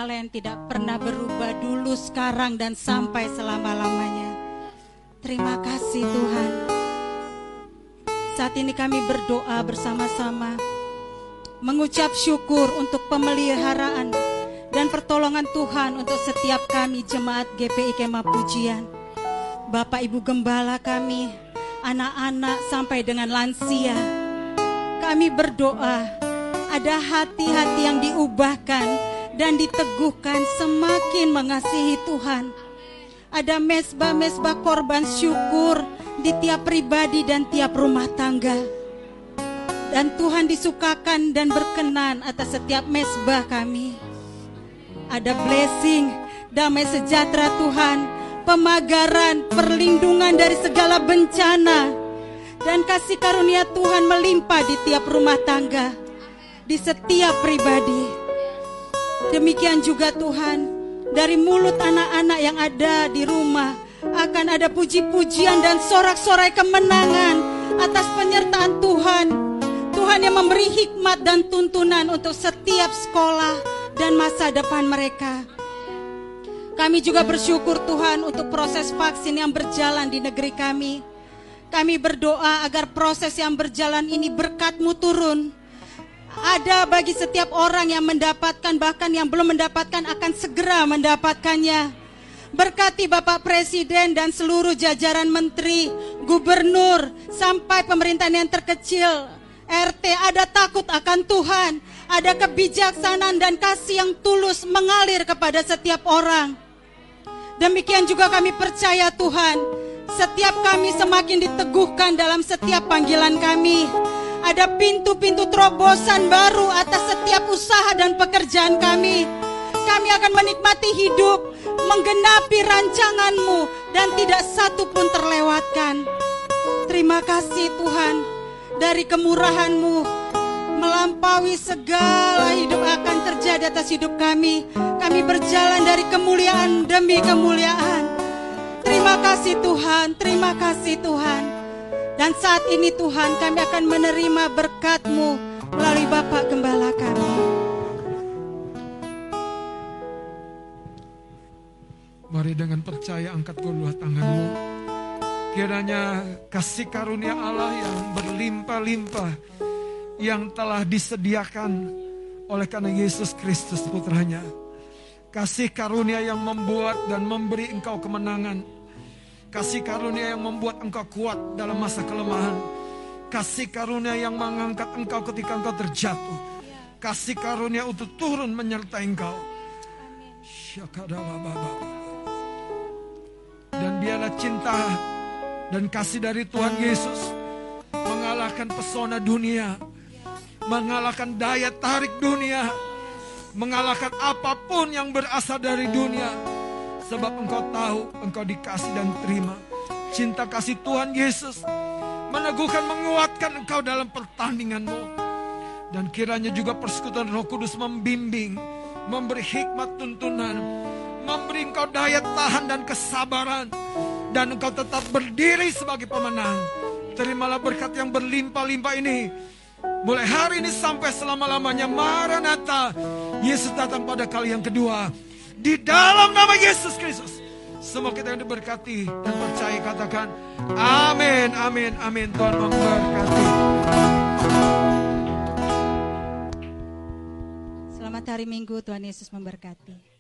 Allah yang tidak pernah berubah dulu, sekarang, dan sampai selama-lamanya. Terima kasih Tuhan. Saat ini kami berdoa bersama-sama. Mengucap syukur untuk pemeliharaan dan pertolongan Tuhan untuk setiap kami jemaat GPI Kemah Pujian. Bapak Ibu Gembala kami, anak-anak sampai dengan lansia. Kami berdoa, ada hati-hati yang diubahkan dan diteguhkan semakin mengasihi Tuhan. Ada mesbah-mesbah korban syukur di tiap pribadi dan tiap rumah tangga. Dan Tuhan disukakan dan berkenan atas setiap mesbah kami. Ada blessing, damai sejahtera Tuhan, pemagaran, perlindungan dari segala bencana, dan kasih karunia Tuhan melimpah di tiap rumah tangga, di setiap pribadi. Demikian juga Tuhan, dari mulut anak-anak yang ada di rumah akan ada puji-pujian dan sorak-sorai kemenangan atas penyertaan Tuhan. Tuhan yang memberi hikmat dan tuntunan untuk setiap sekolah dan masa depan mereka. Kami juga bersyukur Tuhan untuk proses vaksin yang berjalan di negeri kami. Kami berdoa agar proses yang berjalan ini berkatmu turun. Ada bagi setiap orang yang mendapatkan bahkan yang belum mendapatkan akan segera mendapatkannya. Berkati Bapak Presiden dan seluruh jajaran menteri, gubernur, sampai pemerintahan yang terkecil, RT ada takut akan Tuhan, ada kebijaksanaan dan kasih yang tulus mengalir kepada setiap orang. Demikian juga kami percaya Tuhan, setiap kami semakin diteguhkan dalam setiap panggilan kami. Ada pintu-pintu terobosan baru atas setiap usaha dan pekerjaan kami. Kami akan menikmati hidup, menggenapi rancanganmu, dan tidak satu pun terlewatkan. Terima kasih Tuhan, dari kemurahanmu, melampaui segala hidup akan terjadi atas hidup kami. Kami berjalan dari kemuliaan demi kemuliaan. Terima kasih Tuhan, terima kasih Tuhan. Dan saat ini Tuhan kami akan menerima berkat-Mu melalui Bapak Gembala kami. Mari dengan percaya angkat kedua tanganmu. Kiranya kasih karunia Allah yang berlimpah-limpah yang telah disediakan oleh karena Yesus Kristus putranya. Kasih karunia yang membuat dan memberi engkau kemenangan. Kasih karunia yang membuat engkau kuat dalam masa kelemahan. Kasih karunia yang mengangkat engkau ketika engkau terjatuh. Kasih karunia untuk turun menyertai engkau. Dan biarlah cinta dan kasih dari Tuhan Yesus mengalahkan pesona dunia, mengalahkan daya tarik dunia, mengalahkan apa pun yang berasal dari dunia. Sebab engkau tahu engkau dikasih dan terima. Cinta kasih Tuhan Yesus meneguhkan, menguatkan engkau dalam pertandinganmu. Dan kiranya juga persekutuan roh kudus membimbing, memberi hikmat tuntunan, memberi engkau daya tahan dan kesabaran. Dan engkau tetap berdiri sebagai pemenang. Terimalah berkat yang berlimpah-limpah ini. Mulai hari ini sampai selama-lamanya Maranatha. Yesus datang pada kali yang kedua. Di dalam nama Yesus Kristus. Semua kita yang diberkati dan percaya katakan amin, amin, amin. Tuhan memberkati. Selamat hari Minggu, Tuhan Yesus memberkati.